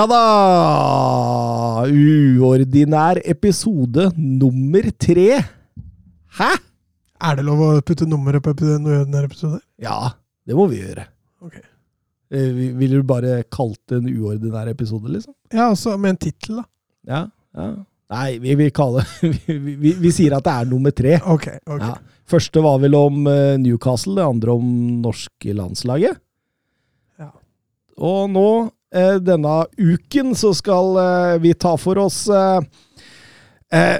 Ja da! Uordinær episode nummer tre. Hæ? Er det lov å putte nummeret på uordinær episode? Ja, det må vi gjøre. Ok. Eh, Ville du bare kalt det en uordinær episode, liksom? Ja, altså med en tittel, da. Ja. ja. Nei, vi vil kalle vi, vi, vi sier at det er nummer tre. Ok. ok. Ja. Første var vel om eh, Newcastle, det andre om norske landslaget. Ja. Og nå, denne uken, så skal eh, vi ta for oss eh, eh,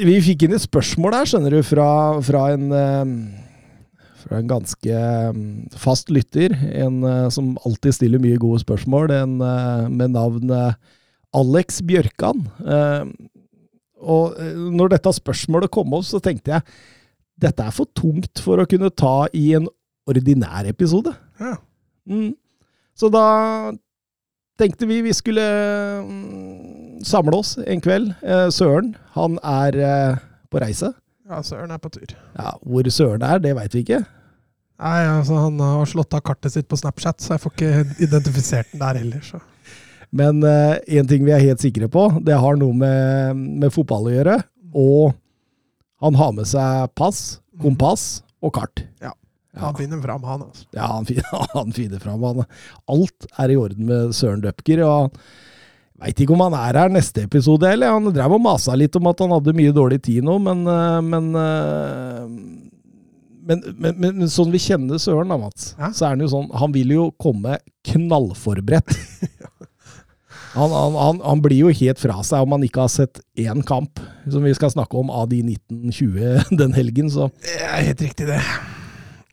Vi fikk inn et spørsmål her, skjønner du, fra, fra en eh, fra en ganske mm, fast lytter, en eh, som alltid stiller mye gode spørsmål, en eh, med navn eh, Alex Bjørkan. Eh, og eh, når dette spørsmålet kom opp, så tenkte jeg dette er for tungt for å kunne ta i en ordinær episode. Ja. Mm. Så da tenkte vi vi skulle mm, samle oss en kveld. Eh, Søren, han er eh, på reise. ja, Søren er på tur. Ja, Hvor Søren er, det veit vi ikke. Nei, altså Han har slått av kartet sitt på Snapchat, så jeg får ikke identifisert den der heller. så. Men én ting vi er helt sikre på, det har noe med, med fotball å gjøre. Og han har med seg pass, kompass og kart. Ja. Ja. Han finner fram, han. altså. Ja, han, finner, han finner fram. Han, alt er i orden med Søren Døpker. og Veit ikke om han er her neste episode eller? Han drev og masa litt om at han hadde mye dårlig tid nå, men eh, men, eh, men, men, men, men sånn vi kjenner Søren, da, Mats, Hæ? så er han jo sånn Han vil jo komme knallforberedt. Han, han, han, han blir jo helt fra seg om han ikke har sett én kamp, som vi skal snakke om, av de 1920 den helgen. Så Det er helt riktig, det.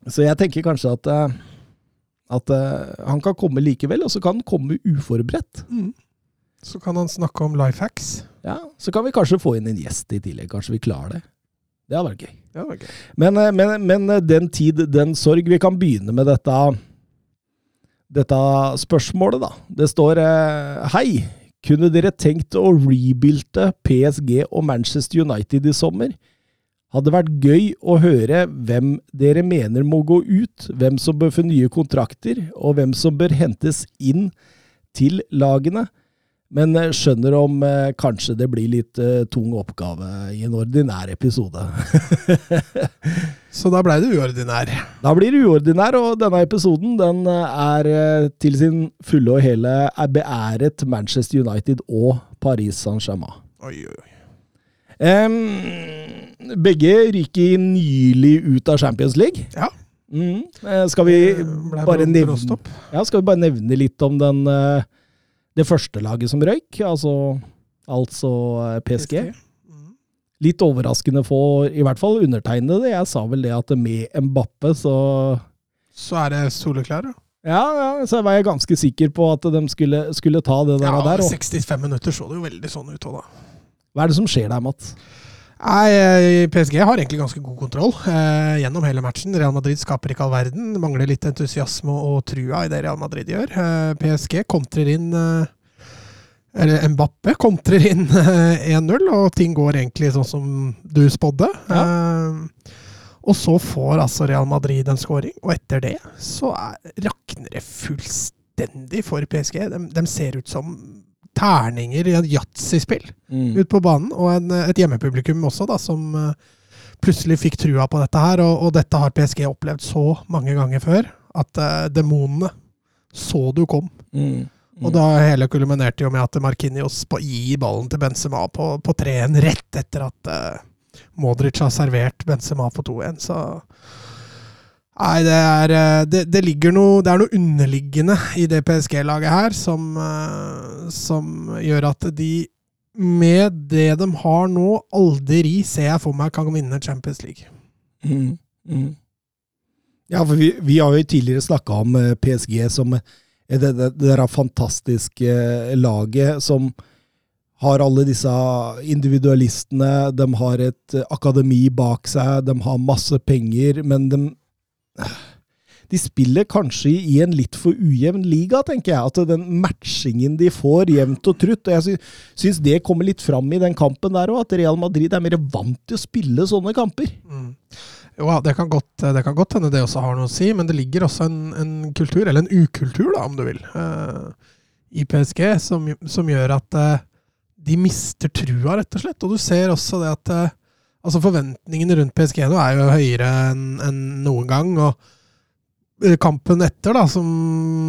Så jeg tenker kanskje at, eh, at eh, han kan komme likevel, og så kan han komme uforberedt. Mm. Så kan han snakke om life hacks. Ja, Så kan vi kanskje få inn en gjest i tillegg. Kanskje vi klarer det. Det hadde vært gøy. Gøy. Men, eh, men, men eh, den tid, den sorg. Vi kan begynne med dette, dette spørsmålet, da. Det står Hei! Kunne dere tenkt å rebuilde PSG og Manchester United i sommer? Hadde vært gøy å høre hvem dere mener må gå ut, hvem som bør få nye kontrakter, og hvem som bør hentes inn til lagene. Men eh, skjønner om eh, kanskje det blir litt eh, tung oppgave i en ordinær episode. Så da blei det uordinær. Da blir det uordinær, og denne episoden den eh, er eh, til sin fulle og hele er beæret Manchester United og Paris Saint-Germain. Oi, oi, oi. Em, begge ryker nylig ut av Champions League. Ja. Mm. Eh, Skal vi bare nevne ja, skal vi bare nevne litt om den, eh, det første laget som røyk, altså, altså eh, PSG? Mm. Litt overraskende for i hvert fall undertegnede. Jeg sa vel det at med Mbappe så Så er det soleklare. Ja, ja, så var jeg ganske sikker på at de skulle, skulle ta det der. Ja, og der og, 65 minutter så det jo veldig sånn ut òg, da. Hva er det som skjer der, Matt? Nei, eh, PSG har egentlig ganske god kontroll eh, gjennom hele matchen. Real Madrid skaper ikke all verden. Mangler litt entusiasme og trua i det Real Madrid gjør. Eh, PSG kontrer inn eh, Eller Mbappe kontrer inn eh, 1-0, og ting går egentlig sånn som du spådde. Eh, og så får altså Real Madrid en scoring, og etter det så er, rakner det fullstendig for PSG. De, de ser ut som terninger i et yatzyspill Mm. ut på banen, og en, et hjemmepublikum også, da, som eh, plutselig fikk trua på dette her. Og, og dette har PSG opplevd så mange ganger før, at uh, demonene så du kom. Mm. Og da hele kulminerte jo med at Markinios på, gir ballen til Benzema på, på 3-1 rett etter at uh, Modric har servert Benzema på 2-1. Så Nei, det er eh, det, det ligger noe Det er noe underliggende i det PSG-laget her som, eh, som gjør at de med det de har nå, aldri ser jeg for meg kan vinne Champions League. Mm. Mm. Ja, for vi, vi har jo tidligere snakka om eh, PSG som det, det, det fantastiske laget som har alle disse individualistene. De har et akademi bak seg, de har masse penger, men de de spiller kanskje i en litt for ujevn liga, tenker jeg. At den matchingen de får jevnt og trutt. og Jeg sy- syns det kommer litt fram i den kampen der òg, at Real Madrid er mer vant til å spille sånne kamper. Mm. Jo, det kan, godt, det kan godt hende det også har noe å si, men det ligger også en, en kultur, eller en ukultur, da, om du vil, uh, i PSG, som, som gjør at uh, de mister trua, rett og slett. Og du ser også det at eh, altså forventningene rundt PSG nå er jo høyere enn en noen gang. og eh, Kampen etter, da, som,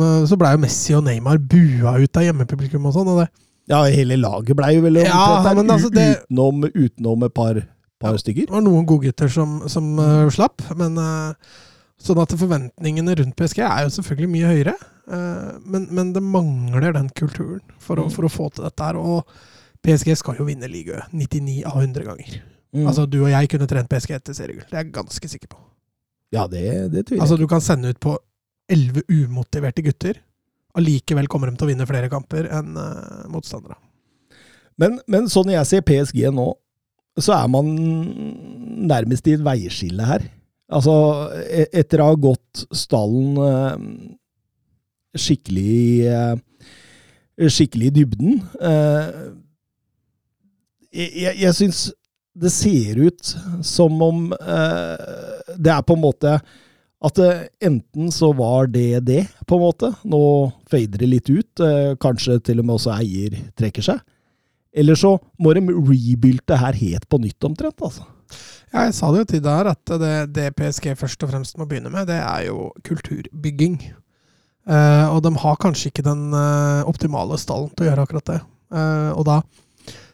eh, så blei jo Messi og Neymar bua ut av hjemmepublikum og sånn. og det Ja, hele laget blei jo veldig Ja, der, altså, det- utenom, utenom et par, par stykker. Det var noen godgutter som, som uh, slapp, men uh, sånn at forventningene rundt PSG er jo selvfølgelig mye høyere. Uh, men, men det mangler den kulturen for å, Mm. for å få til dette her. Og PSG skal jo vinne ligaen 99 av 100 ganger. Mm. Altså Du og jeg kunne trent PSG etter seriegull. Det er jeg ganske sikker på. ja, det, det tviler jeg Altså Du kan sende ut på 11 umotiverte gutter. Allikevel kommer de til å vinne flere kamper enn uh, motstandere. Men, men sånn jeg ser PSG nå, så er man nærmest i et veiskille her. Altså, e- etter å ha gått stallen uh, skikkelig uh, Skikkelig i dybden Jeg, jeg, jeg syns det ser ut som om eh, det er på en måte at eh, enten så var det det, på en måte. Nå fader det litt ut. eh, kanskje til og med også eier trekker seg. Eller så må de rebuild det her helt på nytt, omtrent. altså. Ja, jeg sa det jo til deg her, at det, det PSG først og fremst må begynne med, det er jo kulturbygging. Eh, og de har kanskje ikke den eh, optimale stallen til å gjøre akkurat det. Eh, og da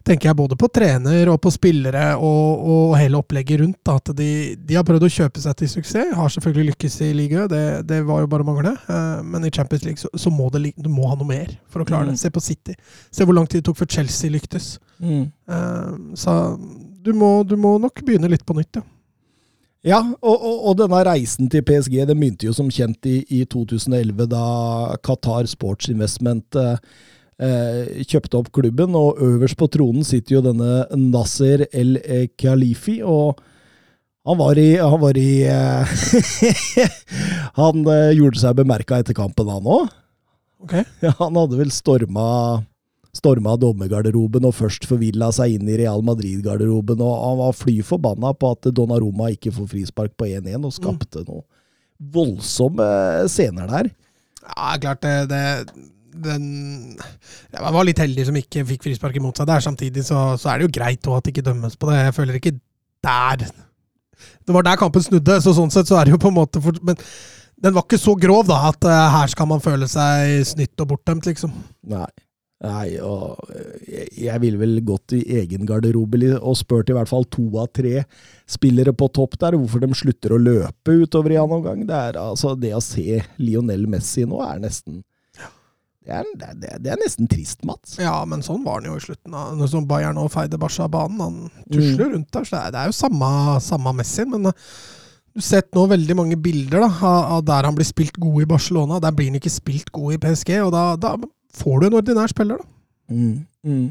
tenker jeg både på trener og på spillere og, og hele opplegget rundt. Da, at de, de har prøvd å kjøpe seg til suksess. Har selvfølgelig lykkes i ligaen, det, det var jo bare å mangle. Eh, men i Champions League så, så må det, du må ha noe mer for å klare Mm. det. Se på City. Se hvor lang tid det tok før Chelsea lyktes. Eh, så du må, du må nok begynne litt på nytt, ja. Ja, og, og, og denne reisen til PSG det begynte jo som kjent i, i 2011, da Qatar Sports Investment eh, kjøpte opp klubben. Og øverst på tronen sitter jo denne Nasser El Khalifi. og han var i, han, var i eh, han eh, gjorde seg bemerka etter kampen, han òg. Ok. Ja, han hadde vel storma, storma dommergarderoben og først forvilla seg inn i Real Madrid-garderoben. og Han var fly forbanna på at Donnaroma ikke får frispark på 1-1, og skapte noe voldsomme scener der. Ja, klart det, det den, Jeg var litt heldig som ikke fikk frispark imot seg der. Samtidig så, så er det jo greit at det ikke dømmes på det. Jeg føler ikke der Det var der kampen snudde, så sånn sett så er det jo på en måte for, Men den var ikke så grov, da, at uh, her skal man føle seg snytt og bortdømt, liksom. Nei. Nei, og eh, jeg, jeg ville vel gått i egen garderobe og spurt i hvert fall to av tre spillere på topp der hvorfor de slutter å løpe utover i annen omgang. Det, altså, det å se Lionel Messi nå er nesten det er, det, er, det er nesten trist, Mats. Ja, men sånn var han jo i slutten. av Når som Bayern og feide Barca av banen. Han tusler rundt der, så det er, det er jo samme, samme Messi. Men eh, du har sett nå veldig mange bilder da, av, der han blir spilt god i Barcelona. Der blir han ikke spilt god i PSG, og da, da får du en ordinær spiller, da. Mm. Mm.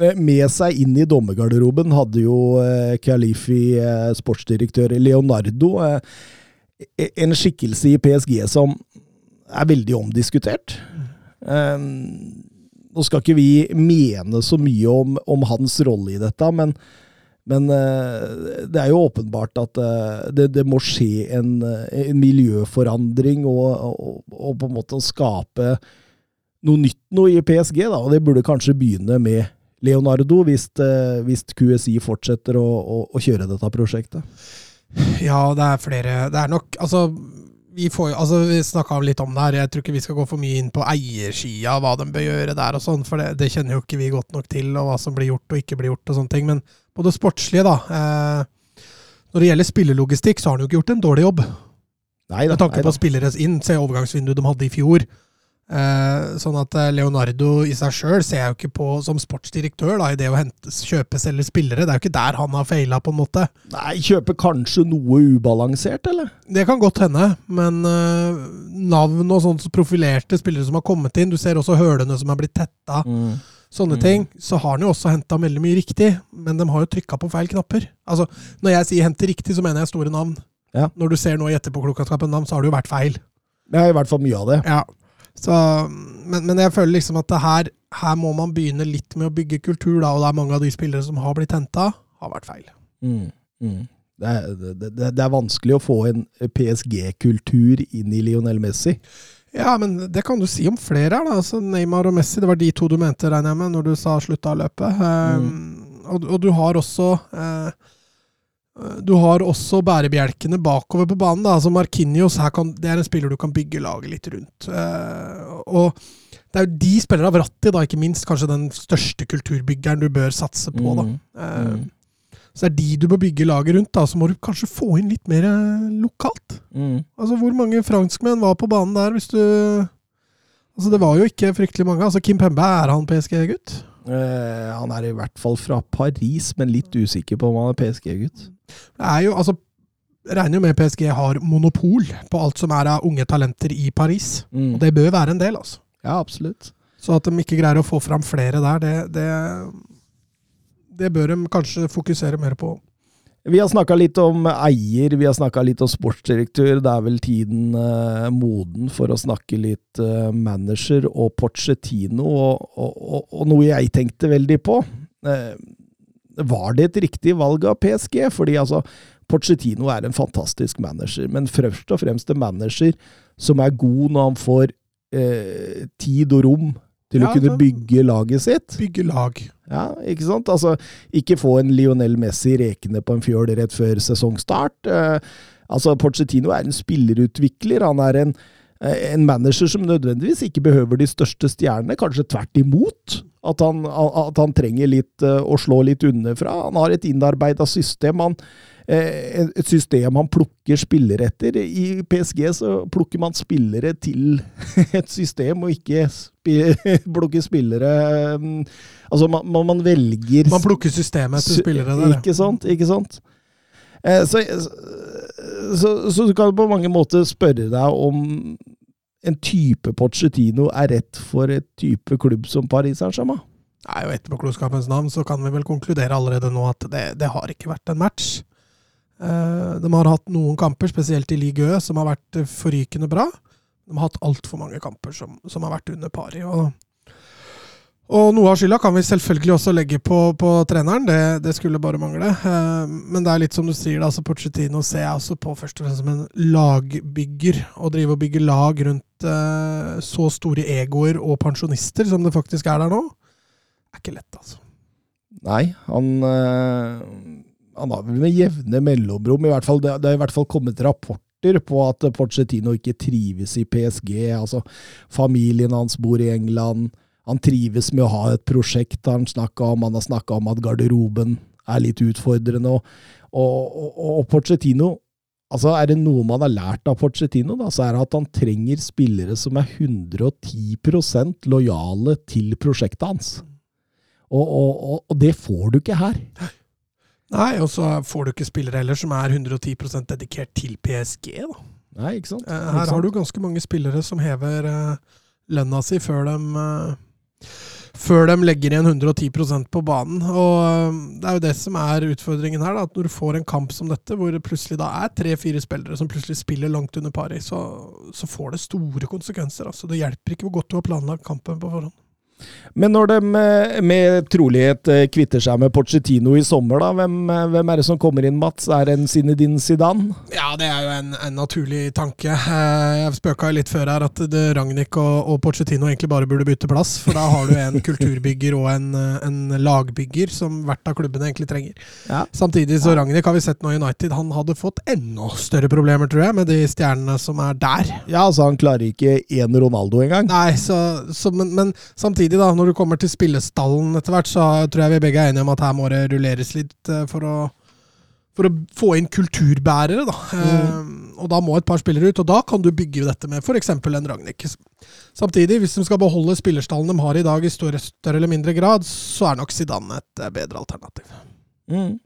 Eh, Med seg inn i dommergarderoben hadde jo eh, Khalifi, eh, sportsdirektør Leonardo, eh, en skikkelse i PSG som er veldig omdiskutert. Eh, nå skal ikke vi mene så mye om, om hans rolle i dette, men, men eh, det er jo åpenbart at eh, det, det må skje en, eh, en miljøforandring, og, og, og på en måte skape noe nytt noe i PSG, da, og det burde kanskje begynne med Leonardo, hvis, hvis QSI fortsetter å, å, å kjøre dette prosjektet. Ja, det er flere Det er nok Altså, vi får Altså, vi snakka litt om det her. Jeg tror ikke vi skal gå for mye inn på eiersida, hva de bør gjøre der og sånn, for det, det kjenner jo ikke vi godt nok til, og hva som blir gjort og ikke blir gjort og sånne ting. Men på det sportslige, da. Eh, når det gjelder spillelogistikk, så har han jo ikke gjort en dårlig jobb. Nei da. Med tanke på da. spillere inn, se overgangsvinduet de hadde i fjor. Eh, sånn at eh, Leonardo i seg sjøl ser jeg jo ikke på som sportsdirektør da, i det å hente, kjøpe, selge spillere. Det er jo ikke der han har feila, på en måte. Nei, kjøpe kanskje noe ubalansert, eller? Det kan godt hende, men eh, navn og sånt profilerte spillere som har kommet inn, du ser også hølene som er blitt tetta, sånne Mm. ting, så har han jo også henta veldig mye riktig, men de har jo trykka på feil knapper. Altså, Når jeg sier hente riktig, så mener jeg store navn. Ja. Når du ser nå i etterpåklokskapen navn, så har det jo vært feil. Ja, i hvert fall mye av det. Ja. Så, men, men jeg føler liksom at det her, her må man begynne litt med å bygge kultur, da, og det er mange av de spillere som har blitt henta, har vært feil. Mm. Mm. Det, er, det, det, det er vanskelig å få en PSG-kultur inn i Lionel Messi. Ja, men det kan du si om flere her, da. Altså, Neymar og Messi, det var de to du mente, regner jeg med, når du sa slutta løpet. Um, og, og du har også eh, du har også bærebjelkene bakover på banen. Da. Altså Marquinhos kan, det er en spiller du kan bygge laget litt rundt. Eh, og det er jo de spillere av Ratti, da, ikke minst, kanskje den største kulturbyggeren du bør satse på. Da. Mm. Eh, Mm. Så det er de du bør bygge laget rundt. da, Så må du kanskje få inn litt mer eh, lokalt. Mm. Altså, Hvor mange franskmenn var på banen der, hvis du Altså, Det var jo ikke fryktelig mange. Altså, Kim Pembe, er han PSG-gutt? Eh, han er i hvert fall fra Paris, men litt usikker på om han er PSG-gutt. Det er jo, altså Regner jo med PSG har monopol på alt som er av unge talenter i Paris. Mm. Og det bør være en del, altså. Ja, absolutt. Så at de ikke greier å få fram flere der, det, det, det bør de kanskje fokusere mer på. Vi har snakka litt om eier, vi har snakka litt om sportsdirektør. Det er vel tiden eh, moden for å snakke litt eh, manager og Pochettino, og, og, og, og noe jeg tenkte veldig på. Eh, var det et riktig valg av PSG? Fordi altså, Pochettino er en fantastisk manager, men først og fremst en manager som er god når han får eh, tid og rom til Ja, å kunne bygge laget sitt. Bygge lag. Ja, ikke sant? Altså, ikke få en Lionel Messi rekende på en fjøl rett før sesongstart. Eh, altså, Pochettino er en spillerutvikler. Han er en, eh, en manager som nødvendigvis ikke behøver de største stjernene, kanskje tvert imot. At han, at han trenger litt eh, å slå litt underfra. Han har et innarbeida system. Han, eh, et system han plukker spillere etter. I PSG så plukker man spillere til et system, og ikke plukker spillere mm, Altså, man, man, man velger Man plukker systemet til spillere der. Ikke sant? Ikke sant? Så, så, så, så du kan på mange måter spørre deg om en type Pochettino er rett for et type klubb som Paris Saint-Germain. Nei, og Etterpåklokskapens navn så kan vi vel konkludere allerede nå at det, det har ikke vært en match. Eh, de har hatt noen kamper, spesielt i Ligue Ø, som har vært forrykende bra. De har hatt altfor mange kamper som, som har vært under pari. Og, og noe av skylda kan vi selvfølgelig også legge på, på treneren, det, det skulle bare mangle. Eh, men det er litt som du sier, altså Pochettino ser jeg også på først og fremst som en lagbygger. Å drive og bygge lag rundt eh, så store egoer og pensjonister som det faktisk er der nå, er ikke lett, altså. Nei, han, eh, han har vel med jevne mellomrom i hvert fall, det, har i hvert fall kommet rapporter på at Pochettino ikke trives i PSG. altså Familien hans bor i England. Han trives med å ha et prosjekt han snakka om. Han har snakka om at garderoben er litt utfordrende. Og, og, og, og Pochettino altså Er det noe man har lært av Pochettino, da, så er det at han trenger spillere som er 110% lojale til prosjektet hans. Og, og, og, og det får du ikke her. Nei, og så får du ikke spillere heller som er 110% dedikert til PSG. Da. Nei, ikke sant? Eh, Her har du ganske mange spillere som hever eh, lønna si før de, eh, før de legger igjen 110% på banen. Og eh, Det er jo det som er utfordringen her. Da, at Når du får en kamp som dette, hvor det plutselig da er tre-fire spillere som plutselig spiller langt under pari, så, så får det store konsekvenser. Altså. Det hjelper ikke hvor godt du har planlagt kampen på forhånd. Men når de eh, med trolighet eh, kvitter seg med Pochettino i sommer, da, hvem, eh, hvem er det som kommer inn, Mats? Er det en Zinedine Zidane? Ja, det er jo en, en naturlig tanke. Jeg spøka litt før her at Ragnhild og, og Pochettino egentlig bare burde bytte plass. For da har du en kulturbygger og en, en lagbygger som hvert av klubbene egentlig trenger. Ja. Samtidig så Ragnhild har vi sett nå i United, han hadde fått enda større problemer, tror jeg, med de stjernene som er der. Ja, altså han klarer ikke én Ronaldo engang. Nei, så, så, men, men samtidig, da, når du kommer til spillestallen etter hvert, så tror jeg vi begge er enige om at her må det rulleres litt eh, for å for å få inn kulturbærere. da. Eh, og da må et par spillere ut, og da kan du bygge dette med f.eks. en Ragnhild. Samtidig, hvis de skal beholde spillerstallen de har i dag i større, større eller mindre grad, så er nok Zidane et eh, bedre alternativ. Mm.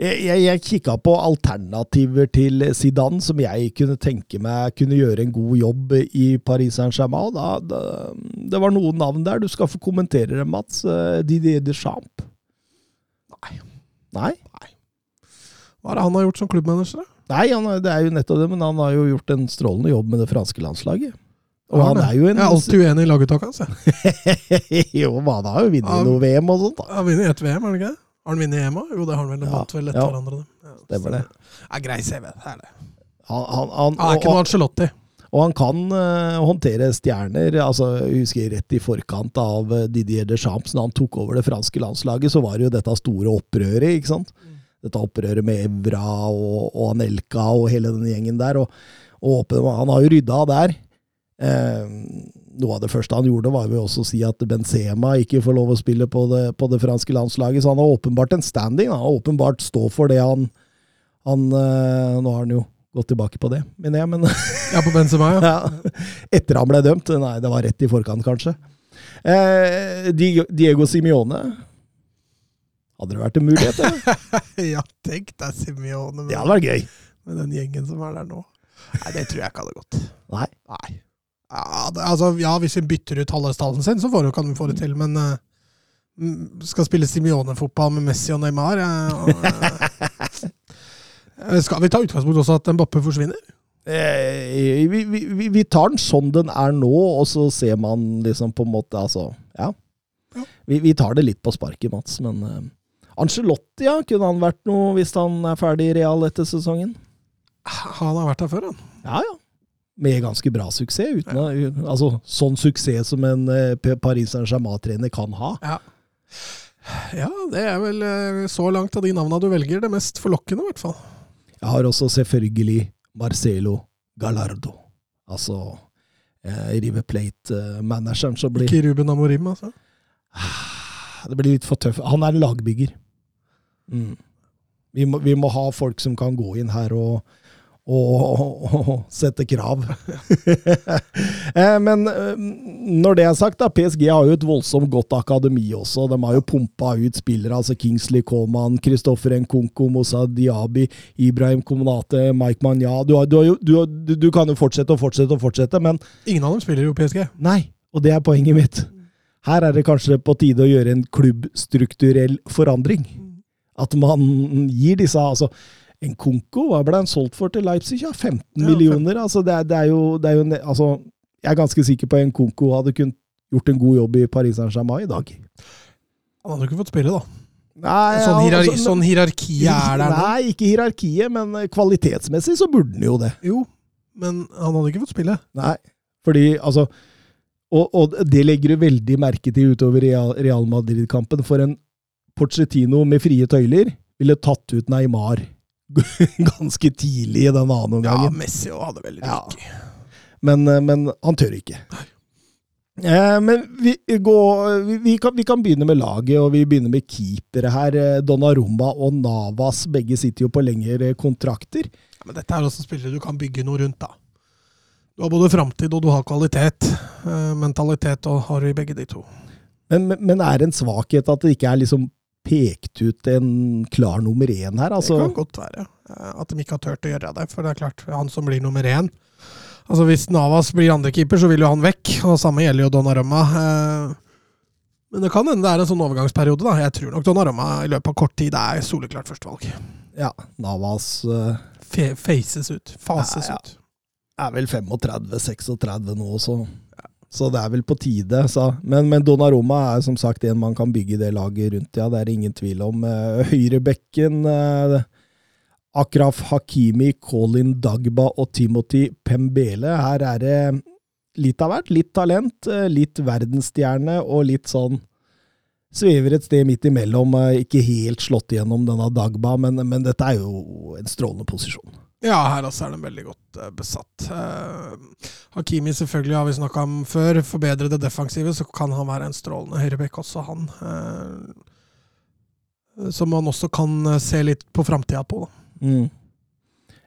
Jeg, jeg, jeg kikka på alternativer til Zidane som jeg kunne tenke meg kunne gjøre en god jobb i Paris Saint-Germain. Da, da, det var noen navn der. Du skal få kommentere det, Mats. Eh, Didier Deschamps. Nei. Nei? Hva er det han har gjort som klubbmanager? Nei, han, det er jo nettopp det, men han har jo gjort en strålende jobb med det franske landslaget. Og han er jo en Jeg er alltid uenig i laguttaket hans. jeg. Jo, men han har jo vunnet noe VM og sånt, da. Han vinner ett VM, er det ikke det? Har han vunnet EM òg? Jo, det har han vel. De vant vel etter hverandre. Ja, Ja, Stemmer det. Ja, grei CV. Det er det. Han, han, han, er ikke noe Angelotti. og han kan uh, håndtere stjerner. altså Jeg husker rett i forkant av eh, Didier Deschamps, når han tok over det franske landslaget, så var det jo dette store opprøret. ikke sant? Dette opprøret med Evra og, og Anelka og hele den gjengen der. og, og Han har jo rydda der. Eh, noe av det første han gjorde, var jo også å si at Benzema ikke får lov å spille på det, på det franske landslaget. Så han har åpenbart en standing. Han har åpenbart stå for det han, han eh, Nå har han jo gått tilbake på det, mener jeg, men Ja, på Benzema, ja. ja. Etter han ble dømt. Nei, det var rett i forkant, kanskje. Eh, Diego Simione. Hadde det vært en mulighet, eller? ja, tenk deg Simione med, Det hadde vært gøy. med den gjengen som er der nå. Nei, det tror jeg ikke hadde gått. Nei. Nei. Ja, det, altså, ja, hvis vi bytter ut halve stallen sin, så får, kan vi få det til, men mm, skal spille Simione-fotball med Messi og Neymar eh, Skal vi ta utgangspunkt også at Mbappe forsvinner? Eh, vi, vi, vi- vi tar den sånn den er nå, og så ser man liksom på en måte Altså, ja. Ja. Vi, vi tar det litt på sparket, Mats, men uh, Angelotti, ja. Kunne han vært noe hvis han er ferdig i Real etter sesongen? Han har vært der før, han. Ja, ja. Med ganske bra suksess. Uten å, altså, sånn suksess som en eh, Paris Saint-Germain-trener kan ha. Ja. ja, det er vel eh, så langt av de navna du velger, det mest forlokkende, i hvert fall. Jeg har også selvfølgelig Marcelo Gallardo. Altså eh, River Plate-manageren som blir Ikke Ruben Amorim, altså. Det blir litt for tøff. Han er en lagbygger. Mm. Vi, må, vi må ha folk som kan gå inn her og, og, og, og sette krav. Eh, Men eh, når det er sagt, da, PSG har jo et voldsomt godt akademi også. De har jo pumpa ut spillere. altså Kingsley Coman, Christoffer Nkunku, Moussa Diaby, Ibrahim Komunate, Mike Manja. Du, har, du, har du, har, du, du kan jo fortsette og fortsette og fortsette, men Ingen av dem spiller jo PSG. Nei, og det er poenget mitt. Her er det kanskje på tide å gjøre en klubbstrukturell forandring. At man gir disse altså, En Konko, hva ble han solgt for til Leipzig? Ja, 15 Ja, millioner. Altså, det, er, det er jo, det er jo en, altså, Jeg er ganske sikker på en Konko hadde kunnet gjort en god jobb i Paris Saint-Germain i dag. Han hadde jo ikke fått spille, da. Nei, Sånn, hierarki, altså, sånn hierarki er der nå. Nei, ikke hierarkiet, men kvalitetsmessig så burde han jo det. Jo, men han hadde ikke fått spille. Nei, fordi altså og, og det legger du veldig merke til utover Real, Real Madrid-kampen. For en Porcetino med frie tøyler ville tatt ut Neymar ganske tidlig i den andre omgangen. Ja. Messi hadde lykke. Ja. Men, eh, men han tør ikke. Eh, men vi, går, vi, vi, kan, vi kan begynne med laget, og vi begynner med keepere her. Eh, Donnarumma og Navas begge sitter jo på lengre kontrakter. Ja, men dette er også spillere du kan bygge noe rundt, da. Du har både framtid og du har kvalitet. Eh, mentalitet og har du i begge de to. Men, men, men er det en svakhet at det ikke er liksom pekt ut en klar nummer én her? Altså, det kan godt være eh, at de ikke har turt å gjøre det. For det er klart, han som blir nummer én Altså Hvis Navas blir andrekeeper, så vil jo han vekk. Og samme gjelder jo Donnarumma. Eh, Men det kan hende det er en sånn overgangsperiode. da. Jeg tror nok Donnarumma i løpet av kort tid er soleklart førstevalg. ja, Navas uh... Faces ut. Fases Ja, ja. ut. er vel 35-36 nå, så, så det er vel på tide. Men, men Donnarumma er som sagt en man kan bygge det laget rundt, ja. Det er ingen tvil om. Eh, Høyrebekken eh, Akraf Hakimi, Colin Dagba og Timothy Pembele. Her er det litt av hvert. Litt talent, eh, litt verdensstjerne og litt sånn Svever et sted midt imellom. Ikke helt slått igjennom denne Dagba, men, men dette er jo en strålende posisjon. Ja, her også er de veldig godt uh, besatt. Uh, Hakimi selvfølgelig har vi snakka om før. Forbedre det defensive, så kan han være en strålende høyrebekk også, han. som man også kan se litt på framtida på. Da. Mm.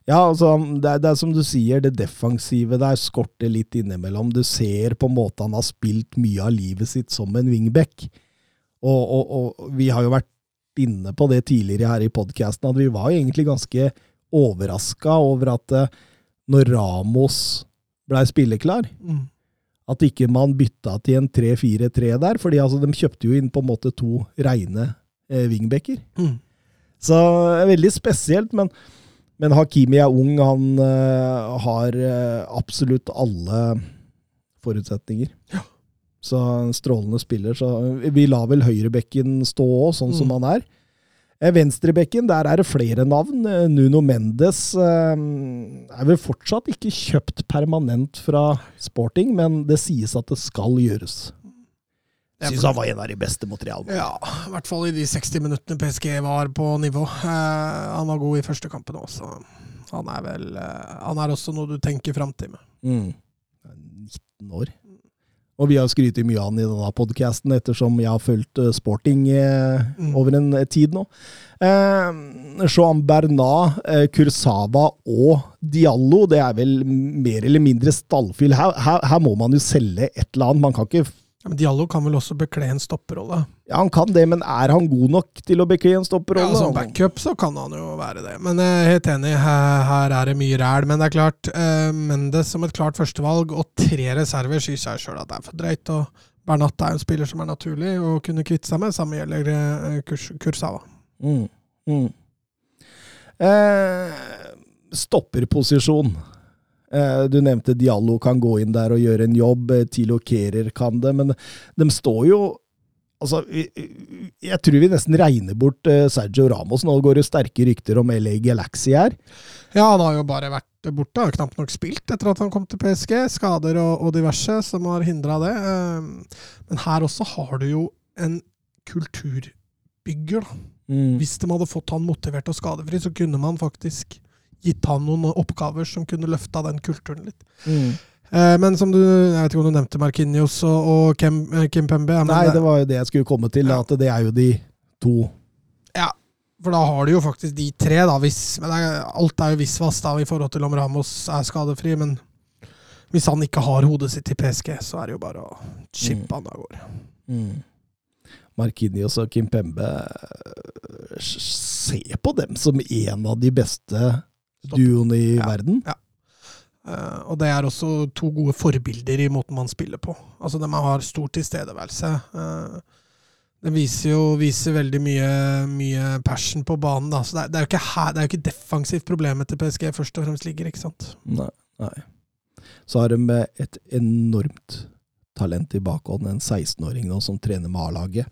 Ja, altså, det er, det er som du sier, det defensive der skorter litt innimellom. Du ser på en måte han har spilt mye av livet sitt som en wingback. Og, og, og vi har jo vært inne på det tidligere her i podkasten, at vi var egentlig ganske overraska over at eh, når Ramos blei spilleklar, Mm. at ikke man bytta til en 3-4-3 der. fordi altså, de kjøpte jo inn på en måte to reine eh, wingbacker. Mm. Så er veldig spesielt, men, men Hakimi er ung. Han uh, har uh, absolutt alle forutsetninger. Så en strålende spiller. Så vi lar vel høyrebekken stå òg, sånn som Mm. han er. Eh, Venstrebekken, der er det flere navn. Eh, Nuno Mendes eh, er vel fortsatt ikke kjøpt permanent fra Sporting, men det sies at det skal gjøres. Jeg Syns han var en av de beste mot Real. Ja, i hvert fall i de 60 minuttene PSG var på nivå. Han var god i første kampen òg, så han er vel Han er også noe du tenker framtid med. Mm. 19 år. Og vi har skrytt mye av han i denne podkasten, ettersom jeg har fulgt eh, sporting eh, Mm. over en eh, tid nå. Eh, Joan Bernat, eh, Kursava og Diallo, det er vel mer eller mindre stallfyll. Her, her, her må man jo selge et eller annet. Man kan ikke Ja, men Diallo kan vel også bekle en stopperrolle? Ja, han kan det, men er han god nok til å bekle en Ja, stopperrolle? Som backup så kan han jo være det. Men jeg er helt enig, her, her er det mye ræl. Men det er klart, eh, Mendes som et klart førstevalg og tre reserver sier seg sjøl at det er for drøyt. Og Bernat er en spiller som er naturlig å kunne kvitte seg med. Samme gjelder eh, Kurs, Kursawa. Mm. Mm. Eh, stopperposisjon. Eh, du nevnte Diallo kan gå inn der og gjøre en jobb. eh, Tilo Kerer kan det, men de står jo Altså, jeg tror vi nesten regner bort eh, Sergio Ramos. Nå går det sterke rykter om LA Galaxy her. Ja, han har jo bare vært borte, har knapt nok spilt etter at han kom til PSG. Skader og, og diverse som har hindra det. Men her også har du jo en kulturbygger, da. Mm. Hvis de hadde fått han motivert og skadefri, så kunne man faktisk gitt han noen oppgaver som kunne løfta den kulturen litt. Mm. Eh, men som du jeg vet ikke om du nevnte Markinios og, og Kem, eh, Kim Pembe. Nei, det- det var jo det jeg skulle komme til. Ja. At det er jo de to. Ja, For da har du jo faktisk de tre, da. Hvis, men er, alt er jo visvas da, i forhold til om Ramos er skadefri. Men hvis han ikke har hodet sitt i PSG, så er det jo bare å chippe han av gårde. Mm. Markinios og Kim Pembe eh, Se på dem som en av de beste Duoene i Ja. verden. Eh, og det er også to gode forbilder i måten man spiller på. Altså De har stor tilstedeværelse. Uh, det viser jo viser veldig mye, mye passion på banen. Da. Så det er, det er jo ikke her, det er jo ikke defensivt problemet til PSG først og fremst ligger. ikke sant? Nei, nei. Så har de et enormt talent i bakhånd, en 16-åring nå som trener med A-laget.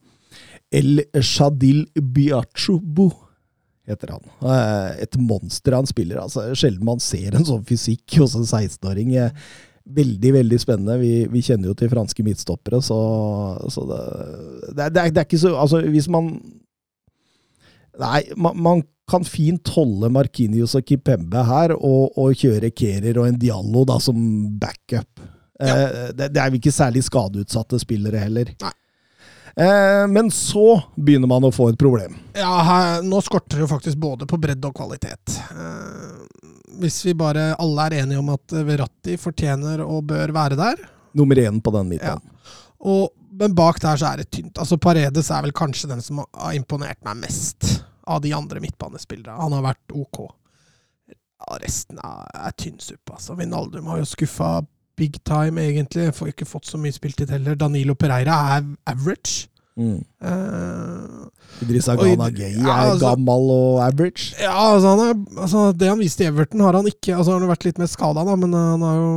El Shadil Biachubu heter han. Et monster han spiller. altså Sjelden man ser en sånn fysikk hos en 16-åring. Eh, Veldig, veldig spennende. Vi, vi kjenner jo til franske midtstoppere, så, så det, det, er, det, er, ikke så Altså, hvis man Nei, man, man kan fint holde Markinius og Kipembe her, og, og kjøre Kerer og en Diallo da, som backup. Eh, det, det er jo ikke særlig skadeutsatte spillere heller. Nei. Eh, men så begynner man å få et problem. Ja, her, Nå skorter det jo faktisk både på bredde og kvalitet. Eh, hvis vi bare alle er enige om at Verratti fortjener og bør være der, Nummer én på den midtbanen. og, men bak der så er det tynt. Altså Paredes er vel kanskje den som har imponert meg mest av de andre midtbanespillerne. Han har vært ok. Ja, resten er, er tynn suppe. Altså. Vinaldum har jo skuffa big time, egentlig. Får ikke fått så mye spiltid heller. Danilo Pereira er average. Mm. Uh, Idrissa Agana Gana Gay ja, er altså- gammel og average. Ja, altså, han er, altså Det han viste i Everton, har han ikke Altså Han har vært litt mer skada, men han har jo,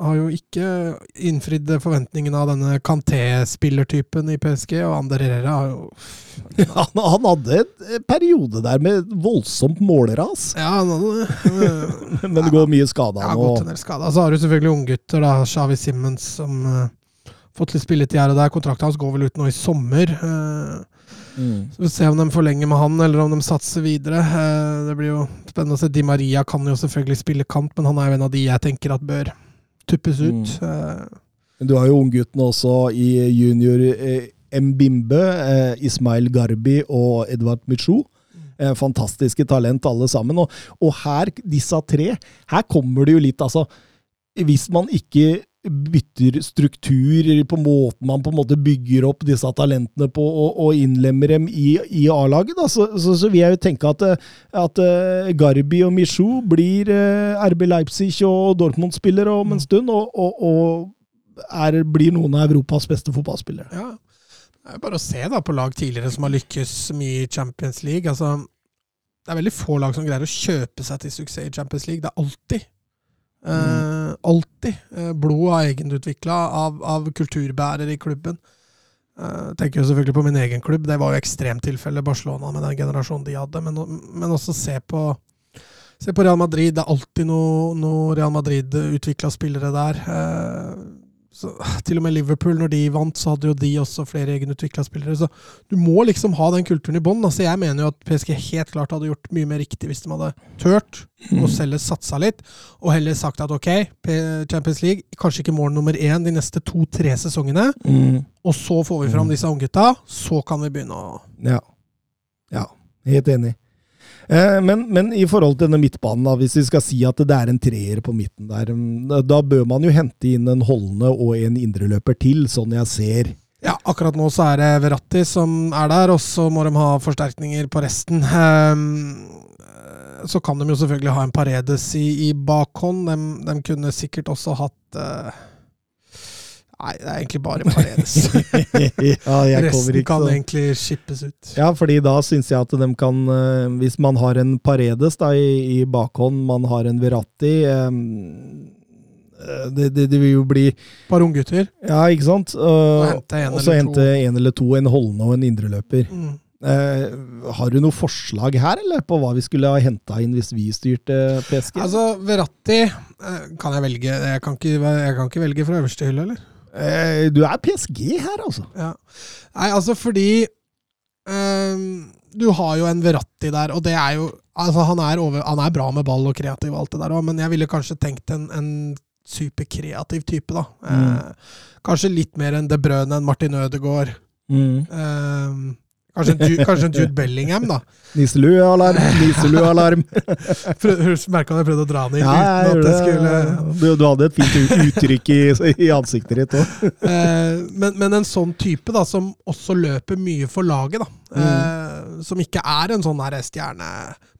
har jo ikke innfridd forventningene av denne Kanté-spillertypen i PSG. Og Ander Herrera har jo Han, han hadde en periode der med voldsomt målras, Ja, han hadde det. men det går mye skada ja, nå. gått en del skada. Så har du selvfølgelig unggutter. Shawi Simmons, som uh, fått litt spilletid her og der. Kontrakten hans går vel ut nå i sommer. Mm. Så Vi får se om de forlenger med han, eller om de satser videre. Eh, Det blir jo spennende å se. Di Maria kan jo selvfølgelig spille kant, men han er jo en av de jeg tenker at bør tuppes ut. Mm. Men Du har jo ungguttene også i junior, eh, Mbimbe, eh, Ismail Garbi og Edvard Michou. Eh, fantastiske talent alle sammen. Og, og her, disse tre, her kommer det jo litt, altså Hvis man ikke bytter struktur på måten man på en måte bygger opp disse talentene på og, og innlemmer dem i, i A-laget, så, så, så, vil jeg jo tenke at, at uh, Garbi og Michou blir uh, RB Leipzig og Dortmund-spillere om en Mm. stund, og, og, og er, blir noen av Europas beste fotballspillere. Ja. Det er bare å se da på lag tidligere som har lykkes mye i Champions League. Altså, det er veldig få lag som greier å kjøpe seg til suksess i Champions League. Det er alltid eh, alltid eh, blod av egenutvikla av, av kulturbærer i klubben. Eh, tenker jo selvfølgelig på min egen klubb. Det var jo ekstremtilfelle Barcelona med den generasjonen de hadde. Men, men også se på, se på Real Madrid. Det er alltid noe, noe Real Madrid-utvikla spillere der. Eh, så, til og med Liverpool, når de vant, så hadde jo de også flere egenutvikla spillere. Så du må liksom ha den kulturen i bånn. Altså, jeg mener jo at PSG helt klart hadde gjort mye mer riktig hvis de hadde tørt og selv satsa litt, og heller sagt at ok, Champions League, kanskje ikke mål nummer én de neste to-tre sesongene, Mm. og så får vi fram disse unggutta, så kan vi begynne å Ja. ja. Helt enig. Eh, men, men i forhold til denne midtbanen, da, hvis vi skal si at det er en treer på midten der, mm, da- bør man jo hente inn en holdende og en indreløper til, sånn jeg ser. Ja, akkurat nå så er det Verratti som er der, og så må de ha forsterkninger på resten. Ehm, eh, så kan de jo selvfølgelig ha en Paredes i, i bakhånd. De, de kunne sikkert også hatt eh, Nei, det er egentlig bare Paredes. ja, Resten ikke kan egentlig skippes ut. Ja, fordi da syns jeg at de kan eh, Hvis man har en Paredes da i, i bakhånd, man har en Verratti eh, det, det, det vil jo bli Par unggutter. Ja, ikke sant? Uh, og så hente en eller to, en holdende og en indreløper. Mm. Uh, har du noe forslag her, eller på hva vi skulle ha henta inn hvis vi styrte PSG? Altså, Verratti kan jeg velge. Jeg kan ikke, jeg kan ikke velge fra øverste hylle, eller? Eh, du er PSG her, altså. Ja. Nei, altså fordi ehm, Du har jo en Verratti der, og det er jo Altså, han er, over, han er bra med ball og kreativ og alt det der òg, men jeg ville kanskje tenkt en, en superkreativ type, da. Eh, kanskje litt mer enn De Brøne enn Martin Ødegaard. Mm. Kanskje, en Ju- kanskje en Jude Bellingham, da. Nisselue-alarm, Nisselue-alarm. Merka jeg prøvde å dra han inn Ja, uten at det jeg skulle. Du, du hadde et fint uttrykk i, i ansiktet ditt òg. Eh, men, men en sånn type da, som også løper mye for laget, da. Mm. Eh, som ikke er en sånn her stjerne.